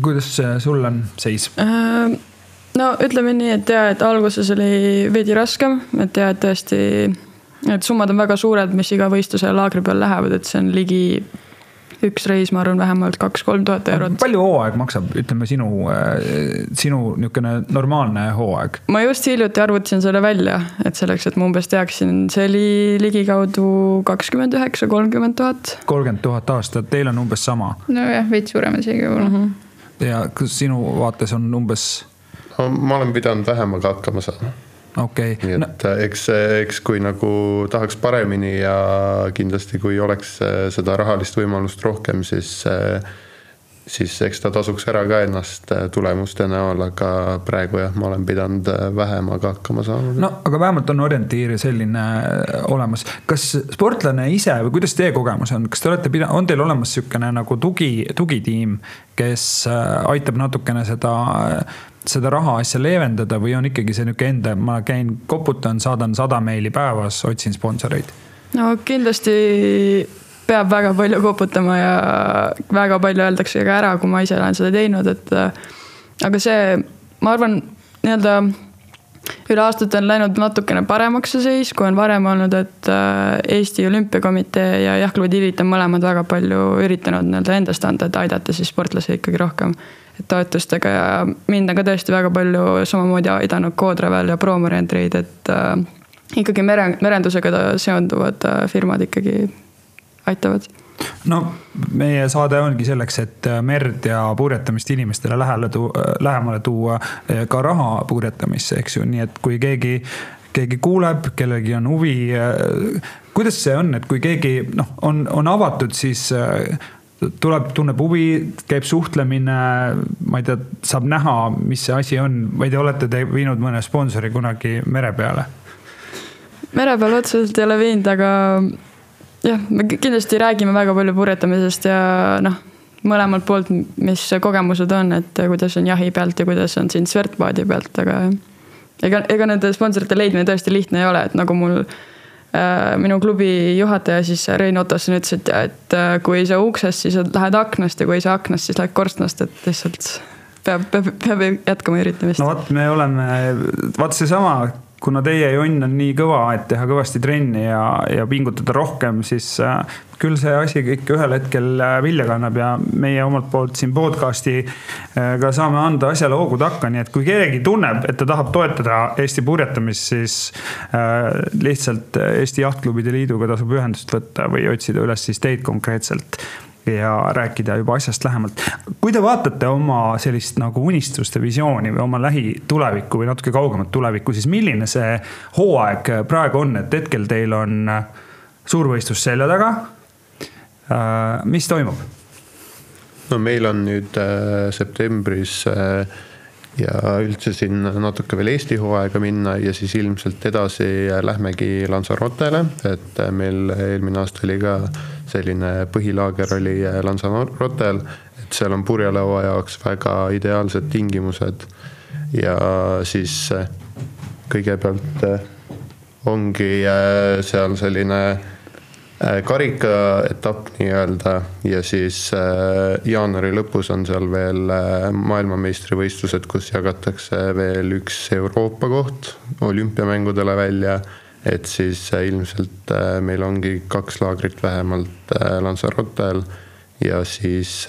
kuidas sul on seis äh,? no ütleme nii, et ja, et alguses oli veidi raskem, et ja, et tõesti, et summad on väga suured, mis iga võistluse laagri peal lähevad, et see on ligi üks reis, ma arvan, vähemalt kaks-kolm tuhat eurot. palju hooaeg maksab, ütleme sinu, äh, sinu niisugune normaalne hooaeg? ma just hiljuti arvutasin selle välja, et selleks, et ma umbes teaksin, see oli ligikaudu kakskümmend üheksa, kolmkümmend tuhat. kolmkümmend tuhat aastat, teil on umbes sama? nojah, veits suurem isegi võib-olla mm. -hmm. ja kas sinu vaates on umbes? no ma olen pidanud vähemaga hakkama saama okei okay.. nii et no. Äh, eks, eks kui nagu tahaks paremini ja kindlasti, kui oleks äh, seda rahalist võimalust rohkem, siis äh, siis eks ta tasuks ära ka ennast tulemuste näol, aga praegu jah, ma olen pidanud vähemaga hakkama saama. no aga vähemalt on orientiir selline olemas. kas sportlane ise või kuidas teie kogemus on, kas te olete pidanud, on teil olemas niisugune nagu tugi, tugitiim, kes aitab natukene seda seda raha asja leevendada või on ikkagi see niisugune enda, ma käin, koputan, saadan sada meili päevas, otsin sponsoreid? no kindlasti peab väga palju koputama ja väga palju öeldakse ka ära, kui ma ise olen seda teinud, et aga see, ma arvan, nii-öelda üle aastate on läinud natukene paremaks see seis, kui on varem olnud, et äh, Eesti Olümpiakomitee ja Jahklubi Tilit on mõlemad väga palju üritanud nii-öelda endast anda, et aidata siis sportlasi ikkagi rohkem toetustega ja mind on ka tõesti väga palju samamoodi aidanud Co-Travel ja Promorent Raid, et äh, ikkagi mere, merendusega seonduvad äh, firmad ikkagi aitavad no meie saade ongi selleks, et äh, merd ja purjetamist inimestele lähele tuua, äh, lähemale tuua äh, ka raha purjetamisse, eks ju, nii et kui keegi, keegi kuuleb, kellelgi on huvi. kuidas see on, et kui keegi noh, on, on avatud, siis tuleb, tunneb huvi, käib suhtlemine, ma ei tea, saab näha, mis see asi on, ma ei tea, olete te viinud mõne sponsori kunagi mere peale? mere peale otseselt ei ole viinud, aga jah, me kindlasti räägime väga palju purjetamisest ja noh, mõlemalt poolt, mis kogemused on, et kuidas on jahi pealt ja kuidas on siin Svertbaadi pealt, aga ega, ega nende sponsorite leidmine tõesti lihtne ei ole, et nagu mul Äh, minu klubi juhataja siis Rein Ottoson ütles, et, et äh, kui ei saa uksest, siis lähed aknast ja kui ei saa aknast, siis lähed korstnast, et lihtsalt peab, peab, peab jätkama üritamist. no vot, me oleme, vaat seesama kuna teie jonn on nii kõva, et teha kõvasti trenni ja, ja pingutada rohkem, siis äh, küll see asi ikka ühel hetkel äh, vilja kannab ja meie omalt poolt siin podcast'i äh, ka saame anda asjale hoogu takka, nii et kui keegi tunneb, et ta tahab toetada Eesti purjetamist, siis lihtsalt Eesti Jahtklubide Liiduga tasub ühendust võtta või otsida üles siis teid konkreetselt ja rääkida juba asjast lähemalt. kui te vaatate oma sellist nagu unistuste visiooni või oma lähitulevikku või natuke kaugemat tulevikku, siis milline see hooaeg praegu on, et hetkel teil on suurvõistlus selja taga. Äh, mis toimub? no meil on nüüd äh, septembris äh, ja üldse siin natuke veel Eesti hooaega minna ja siis ilmselt edasi lähmegi Lanzarotele, et meil eelmine aasta oli ka selline põhilaager oli Lanzarotel, et seal on purjelaua jaoks väga ideaalsed tingimused. ja siis kõigepealt ongi seal selline Äh, karikaetapp nii-öelda ja siis äh, jaanuari lõpus on seal veel äh, maailmameistrivõistlused, kus jagatakse veel üks Euroopa koht olümpiamängudele välja. Et siis ilmselt meil ongi kaks laagrit vähemalt Lanzarotel ja siis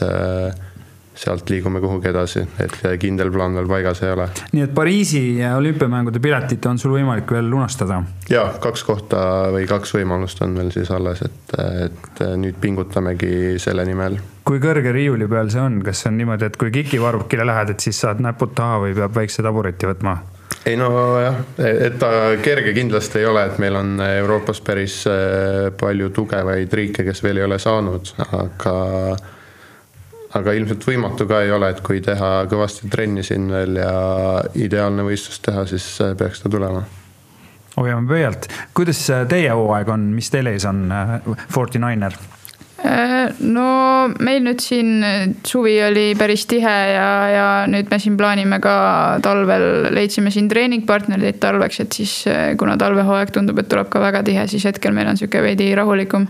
sealt liigume kuhugi edasi, et kindel plaan veel paigas ei ole. nii et Pariisi olümpiamängude piletit on sul võimalik veel lunastada? ja kaks kohta või kaks võimalust on veel siis alles, et, et nüüd pingutamegi selle nimel. kui kõrge riiuli peal see on, kas see on niimoodi, et kui kikivarvukile lähed, et siis saad näpud taha või peab väikse tabureti võtma? Ei no jah, et ta kerge kindlasti ei ole, et meil on Euroopas päris äh, palju tugevaid riike, kes veel ei ole saanud, aga aga ilmselt võimatu ka ei ole, et kui teha kõvasti trenni siin veel ja ideaalne võistlus teha, siis äh, peaks ta tulema. hoiame pöialt, kuidas äh, teie hooaeg on, mis teil ees on, Forty Niner? No meil nüüd siin suvi oli päris tihe ja, ja nüüd me siin plaanime ka talvel, leidsime siin treeningpartnereid talveks, et siis kuna talvehooaeg tundub, et tuleb ka väga tihe, siis hetkel meil on sihuke veidi rahulikum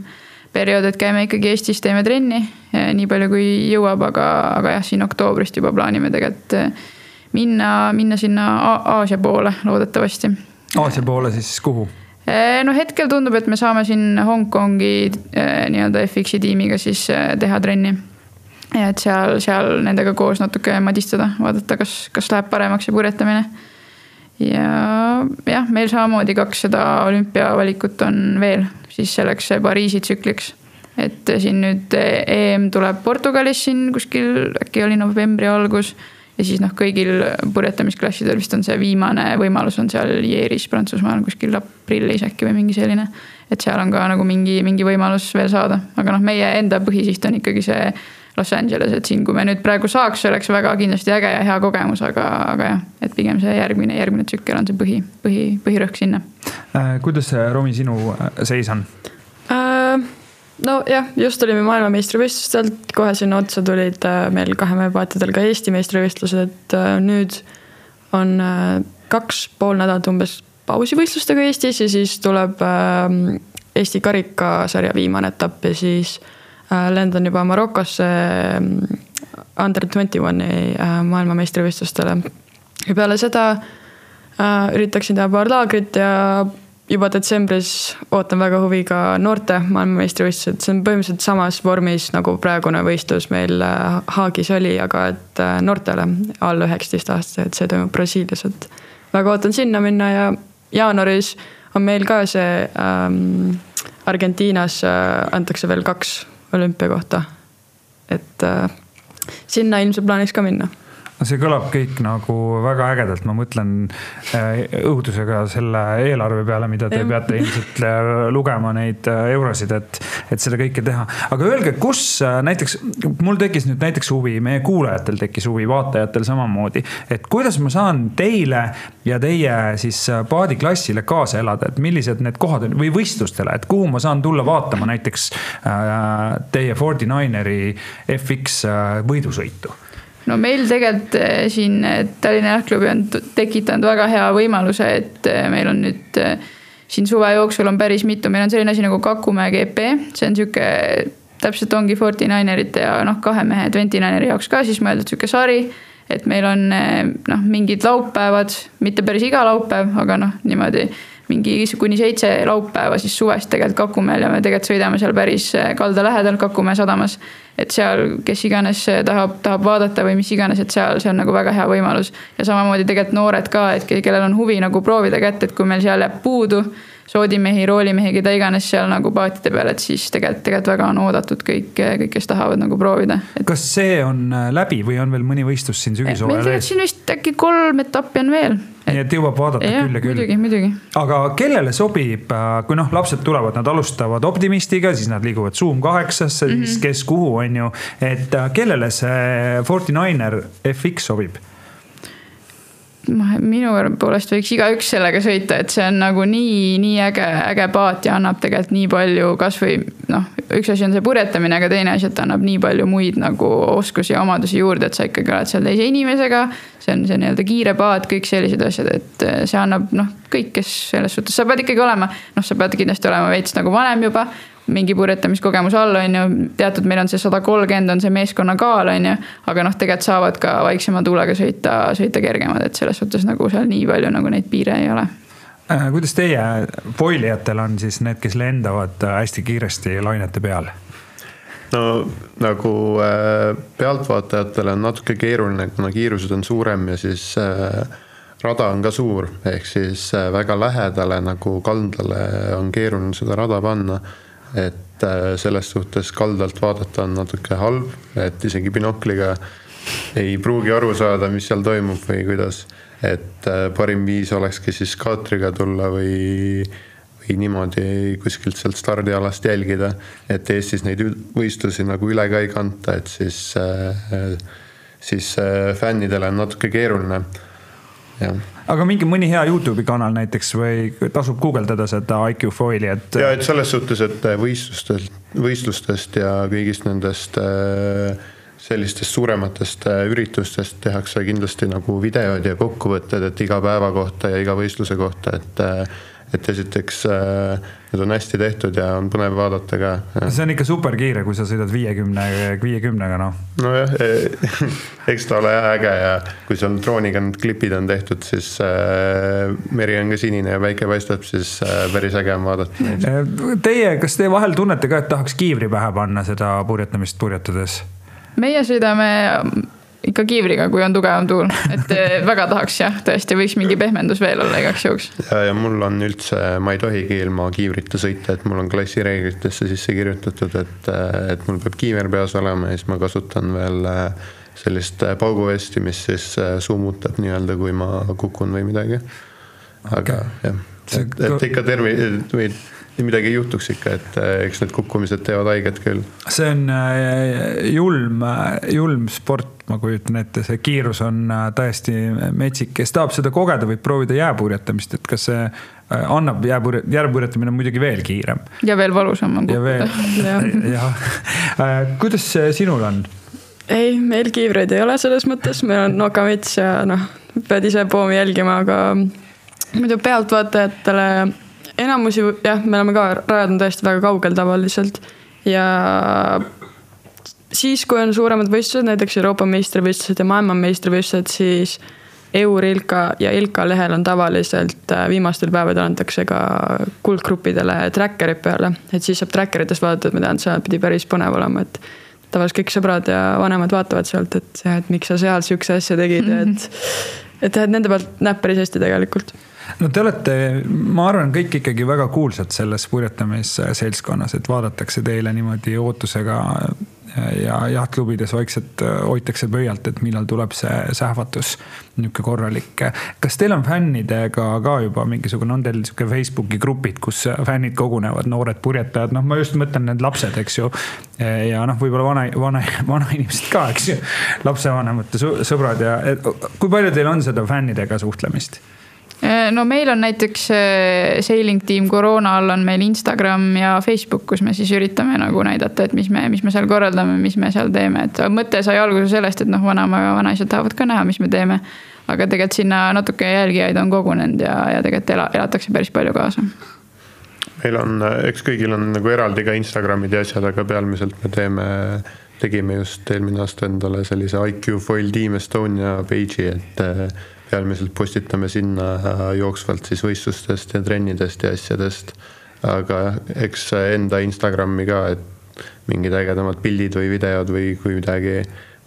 periood, et käime ikkagi Eestis, teeme trenni nii palju, kui jõuab, aga, aga jah, siin oktoobrist juba plaanime tegelikult minna, minna sinna Aasia poole loodetavasti. Aasia poole siis kuhu? Eh, no hetkel tundub, et me saame siin Hongkongi eh, nii-öelda FX-i tiimiga siis teha trenni. et seal, seal nendega koos natuke madistada, vaadata, kas, kas läheb paremaks see purjetamine. ja jah, meil samamoodi kakssada olümpiavalikut on veel siis selleks Pariisi tsükliks. et siin nüüd EM tuleb Portugalis siin kuskil äkki oli novembri algus ja siis noh, kõigil purjetamisklassidel vist on see viimane võimalus on seal Lieris Prantsusmaal kuskil aprillis äkki või mingi selline. et seal on ka nagu mingi, mingi võimalus veel saada, aga noh, meie enda põhisiht on ikkagi see Los Angeles, et siin, kui me nüüd praegu saaks, oleks väga kindlasti äge ja hea kogemus, aga, aga jah, et pigem see järgmine, järgmine tsükkel on see põhi, põhi, põhirõhk sinna äh,. kuidas see, Romi, sinu seis on äh,? Nojah, just tulime maailmameistrivõistlustelt, kohe sinna otsa tulid äh, meil kahemeepaatidel ka Eesti meistrivõistlused, et äh, nüüd on äh, kaks pool nädalat umbes pausivõistlustega Eestis ja siis tuleb äh, Eesti karikasarja viimane etapp ja siis lendan juba Marokosse mm, under twenty one'i maailmameistrivõistlustele. ja peale seda üritaksin teha paar laagrit ja juba detsembris ootan väga huviga noorte maailmameistrivõistlused, see on põhimõtteliselt samas vormis nagu praegune võistlus meil Haagis oli, aga et noortele alla üheksateist aastase, et see toimub Brasiilias, et väga ootan sinna minna ja jaanuaris on meil ka see ähm, Argentiinas äh, antakse veel kaks olümpiakohta. et äh, sinna ilmselt plaanis ka minna no see kõlab kõik nagu väga ägedalt, ma mõtlen äh, õudusega selle eelarve peale, mida te peate ilmselt äh, lugema neid äh, eurosid, et, et seda kõike teha. aga öelge, kus näiteks, mul tekkis nüüd näiteks huvi, meie kuulajatel tekkis huvi, vaatajatel samamoodi, et kuidas ma saan teile ja teie siis paadiklassile kaasa elada, et millised need kohad on või võistlustele, et kuhu ma saan tulla vaatama näiteks teie Fordi Nineri FX võidusõitu no meil tegelikult eh, siin eh, Tallinna Jalgklubi on tekitanud väga hea võimaluse, et eh, meil on nüüd siin suve jooksul on päris mitu, meil on selline asi nagu Kakumäe GP, see on sihuke, täpselt ongi Forty Ninerite ja noh, kahe mehe Twenty Nineri jaoks ka siis mõeldud sihuke sari. et meil on noh, mingid laupäevad, mitte päris iga laupäev, aga noh, niimoodi mingi kuni seitse laupäeva siis suvest tegelikult Kakumäel ja me tegelikult sõidame seal päris kalda lähedal Kakumäe sadamas et seal, kes iganes tahab, tahab vaadata või mis iganes, et seal, see on nagu väga hea võimalus. ja samamoodi tegelikult noored ka, et kellel on huvi nagu proovida kätt, et kui meil seal jääb puudu soodimehi, roolimehi, keda iganes seal nagu paatide peal, et siis tegelikult, tegelikult väga on oodatud kõik, kõik, kes tahavad nagu proovida et.... kas see on läbi või on veel mõni võistlus siin sügishooajal ees? meil tegelikult siin vist äkki kolm etappi on veel. Nii et jõuab vaadata ja, küll ja küll. muidugi, muidugi. aga kellele sobib, äh, kui noh, lapsed tulevad, nad alustavad optimistiga, siis nad liiguvad Zoom kaheksasse mm, -hmm. siis mhm. kes kuhu, on ju. et äh, kellele see Forty Niner FX sobib? Minu poolest võiks igaüks sellega sõita, et see on nagu nii, nii äge, äge paat ja annab tegelikult nii palju kasvõi noh, üks asi on see purjetamine, aga teine asi, et ta annab nii palju muid nagu oskusi ja omadusi juurde, et sa ikkagi oled seal teise inimesega. see on see nii-öelda kiire paat, kõik sellised asjad, et see annab noh, kõik, kes selles suhtes, sa pead ikkagi olema, noh, sa pead kindlasti olema veits nagu vanem juba mingi purjetamiskogemuse all, on ju, teatud, meil on see sada kolmkümmend on see meeskonna kaal, on ju. aga noh, tegelikult saavad ka vaiksema tuulega sõita, sõita kergemad, et selles suhtes nagu seal nii palju nagu neid piire ei ole äh, kuidas teie foilijatel on siis need, kes lendavad äh, hästi kiiresti lainete peal? no nagu äh, pealtvaatajatele on natuke keeruline, kuna kiirused on suurem ja siis äh, rada on ka suur, ehk siis äh, väga lähedale nagu kaldale on keeruline seda rada panna. Et äh, selles suhtes kaldalt vaadata on natuke halb, et isegi binokliga ei pruugi aru saada, mis seal toimub või kuidas. et äh, parim viis olekski siis kaatriga tulla või või niimoodi kuskilt sealt stardialast jälgida, et Eestis neid võistlusi nagu üle ka ei kanta, et siis, äh, siis fännidele on natuke keeruline. Aga mingi mõni hea Youtube'i kanal näiteks või tasub guugeldada seda IQ Foili, et. ja et selles suhtes, et võistlustelt, võistlustest ja kõigist nendest äh, sellistest suurematest üritustest tehakse kindlasti nagu videod ja kokkuvõtted, et iga päeva kohta ja iga võistluse kohta, et et esiteks äh, need on hästi tehtud ja on põnev vaadata ka. see on ikka super kiire, kui sa sõidad viiekümne, viiekümnega noh. nojah, eks ta ole äge ja kui seal drooniga need klipid on tehtud, siis äh, meri on ka sinine ja päike paistab, siis äh, päris äge on vaadata neid. Äh, teie, kas te vahel tunnete ka, et tahaks kiivri pähe panna seda purjetamist purjetades? meie sõidame ikka kiivriga, kui on tugevam tuul, et eh, väga tahaks jah, tõesti võiks mingi pehmendus veel olla igaks juhuks. ja, ja mul on üldse, ma ei tohigi ilma kiivrita sõita, et mul on klassireeglitesse sisse kirjutatud, et, et mul peab kiiver peas olema ja siis ma kasutan veel eh, sellist pauguvesti, mis siis eh, summutab nii-öelda, kui ma kukun või midagi. aga okay. jah, et, et ikka tervi- või midagi ei juhtuks ikka, et äh, eks need kukkumised teevad haiget küll. see on äh, julm, julm sport, ma kujutan ette, see kiirus on äh, täiesti metsik, kes tahab seda kogeda, võib proovida jääpurjetamist, et kas see annab jääpurje, jääpurjetamine on muidugi veel kiirem. ja veel valusam on kukkuda. jah, kuidas sinul on? ei, meil kiivreid ei ole selles mõttes, meil on nokamets ja noh, pead ise poomi jälgima, aga muidu pealtvaatajatele enamusi jah, me oleme ka, rajad on tõesti väga kaugel tavaliselt. Ja siis, kui on suuremad võistlused, näiteks Euroopa meistrivõistlused ja maailma meistrivõistlused, siis EUR, Ilka ja Ilka lehel on tavaliselt äh, viimastel päevadel antakse ka kuldgruppidele tracker'id peale, et siis saab tracker itest vaadata, et ma tean, seal pidi päris põnev olema, et tavaliselt kõik sõbrad ja vanemad vaatavad sealt, et jah, et miks sa seal sihukese asja tegid et et jah, et nende pealt näeb päris hästi tegelikult no te olete, ma arvan, kõik ikkagi väga kuulsad selles purjetamisseltskonnas, et vaadatakse teile niimoodi ootusega ja jahtklubides vaikselt hoitakse pöialt, et millal tuleb see sähvatus, niisugune korralik. kas teil on fännidega ka juba mingisugune, on teil niisugune Facebooki grupid, kus fännid kogunevad, noored purjetajad, noh, ma just mõtlen need lapsed, eks ju. ja noh, võib-olla vana, vana, vanainimesed ka, eks ju, lapsevanemate sõbrad ja kui palju teil on seda fännidega suhtlemist? Äh, no meil on näiteks äh, Sailing Team koroona all on meil Instagram ja Facebook, kus me siis üritame nagu näidata, et mis me, mis me seal korraldame, mis me seal teeme, et mõte sai alguse sellest, et noh, vanaema ja vanaisad tahavad ka näha, mis me teeme. aga tegelikult sinna natuke jälgijaid on kogunenud ja, ja tegelikult ela, elatakse päris palju kaasa meil on, eks kõigil on nagu eraldi ka Instagramid ja asjad, aga pealmiselt me teeme, tegime just eelmine aasta endale sellise IQ Foil Team Estonia page'i, et pealmiselt postitame sinna jooksvalt siis võistlustest ja trennidest ja asjadest. aga eks enda Instagrami ka, et mingid ägedamad pildid või videod või kui midagi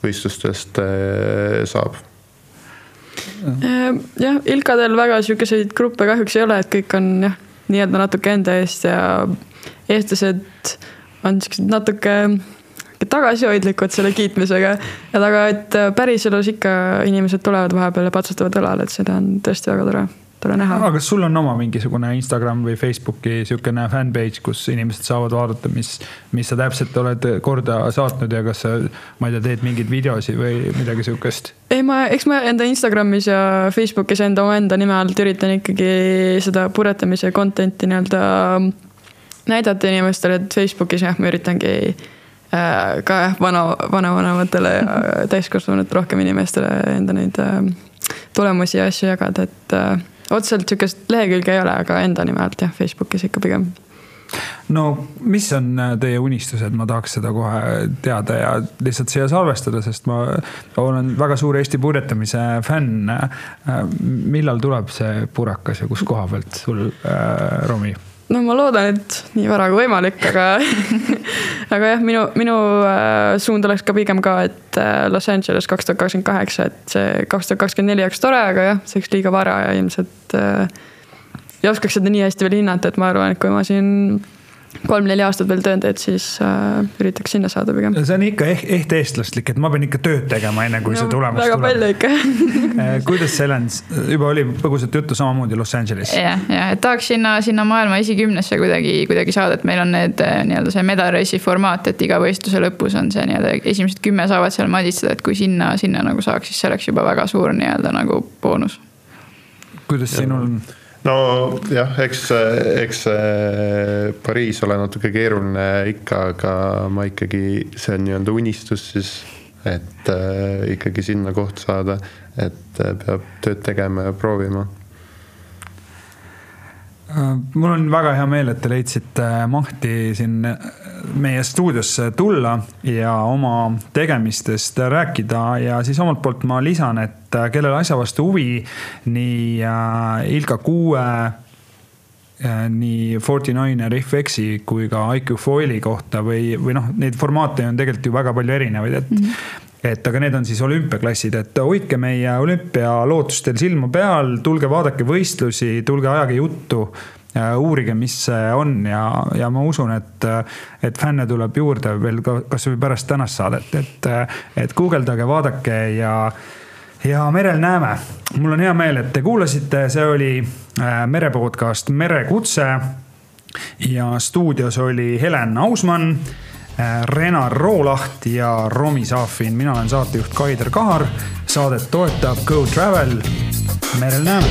võistlustest eh, saab. Ehm, jah, Ilkadel väga sihukeseid gruppe kahjuks ei ole, et kõik on jah, nii-öelda natuke enda eest ja eestlased on siuksed natuke tagasihoidlikud selle kiitmisega. et aga, et äh, päriselus ikka inimesed tulevad vahepeal ja patsutavad õlale, et seda on tõesti väga tore tore näha. aga kas sul on oma mingisugune Instagram või Facebooki sihukene fanpage, kus inimesed saavad vaadata, mis, mis sa täpselt oled korda saatnud ja kas sa, ma ei tea, teed mingeid videosi või midagi sihukest? ei, ma, eks ma enda Instagramis ja Facebookis enda omaenda nime alt üritan ikkagi seda purjetamise content'i nii-öelda näidata inimestele, et Facebookis jah, ma üritangi ka jah, vana, vanavanematele ja täiskasvanud rohkem inimestele enda neid äh, tulemusi ja asju jagada, et äh, otseselt sihukest lehekülge ei ole, aga enda nime alt jah, Facebookis ikka pigem no mis on teie unistused, ma tahaks seda kohe teada ja lihtsalt siia salvestada, sest ma olen väga suur Eesti purjetamise fänn. millal tuleb see purakas ja kus koha pealt sul äh,, Romi? No ma loodan, et nii vara kui võimalik, aga aga jah, minu, minu äh, suund oleks ka pigem ka, et äh, Los Angeles kaks tuhat kakskümmend kaheksa, et see kaks tuhat kakskümmend neli oleks tore, aga jah, see oleks liiga vara ja ilmselt äh, ei oskaks seda nii hästi veel hinnata, et ma arvan, et kui ma siin kolm-neli aastat veel teed, siis äh, üritaks sinna saada pigem. see on ikka eht, eht eestlastlik, et ma pean ikka tööd tegema, enne kui no, see tulemus väga tuleb. palju ikka äh, kuidas see Helen, juba oli põgusalt juttu samamoodi Los Angeles? jah, ja et tahaks sinna, sinna maailma esikümnesse kuidagi, kuidagi saada, et meil on need äh, nii-öelda see medal race'i formaat, et iga võistluse lõpus on see nii-öelda esimesed kümme saavad seal madistada, et kui sinna, sinna nagu saaks, siis see oleks juba väga suur nii-öelda nagu boonus. kuidas sinul on? Nojah, eks, eks Pariis ole natuke keeruline ikka, aga ma ikkagi, see on nii-öelda unistus siis, et äh, ikkagi sinna kohta saada, et äh, peab tööd tegema ja proovima. Äh, mul on väga hea meel, et te leidsite mahti siin meie stuudiosse tulla ja oma tegemistest rääkida ja siis omalt poolt ma lisan, et äh, kellel asja vastu huvi, nii äh, Ilka Kuue, nii Forty Niner FX-i kui ka IQ Foili kohta või, või noh, neid formaate on tegelikult ju väga palju erinevaid, et mm. -hmm et aga need on siis olümpiaklassid, et hoidke meie olümpialootustel silma peal, tulge vaadake võistlusi, tulge ajage juttu uurige, mis see on. Ja, ja ma usun, et, et fänne tuleb juurde veel ka kasvõi pärast tänast saadet, et, et guugeldage, vaadake ja, ja merel näeme. mul on hea meel, et te kuulasite, see oli äh, merepodcast Merekutse ja stuudios oli Helen Ausmann. äh, Renar Roolaht ja Romi Saafin, mina olen saatejuht Kaider Kahar. saadet toetab Go Travel. merel näeme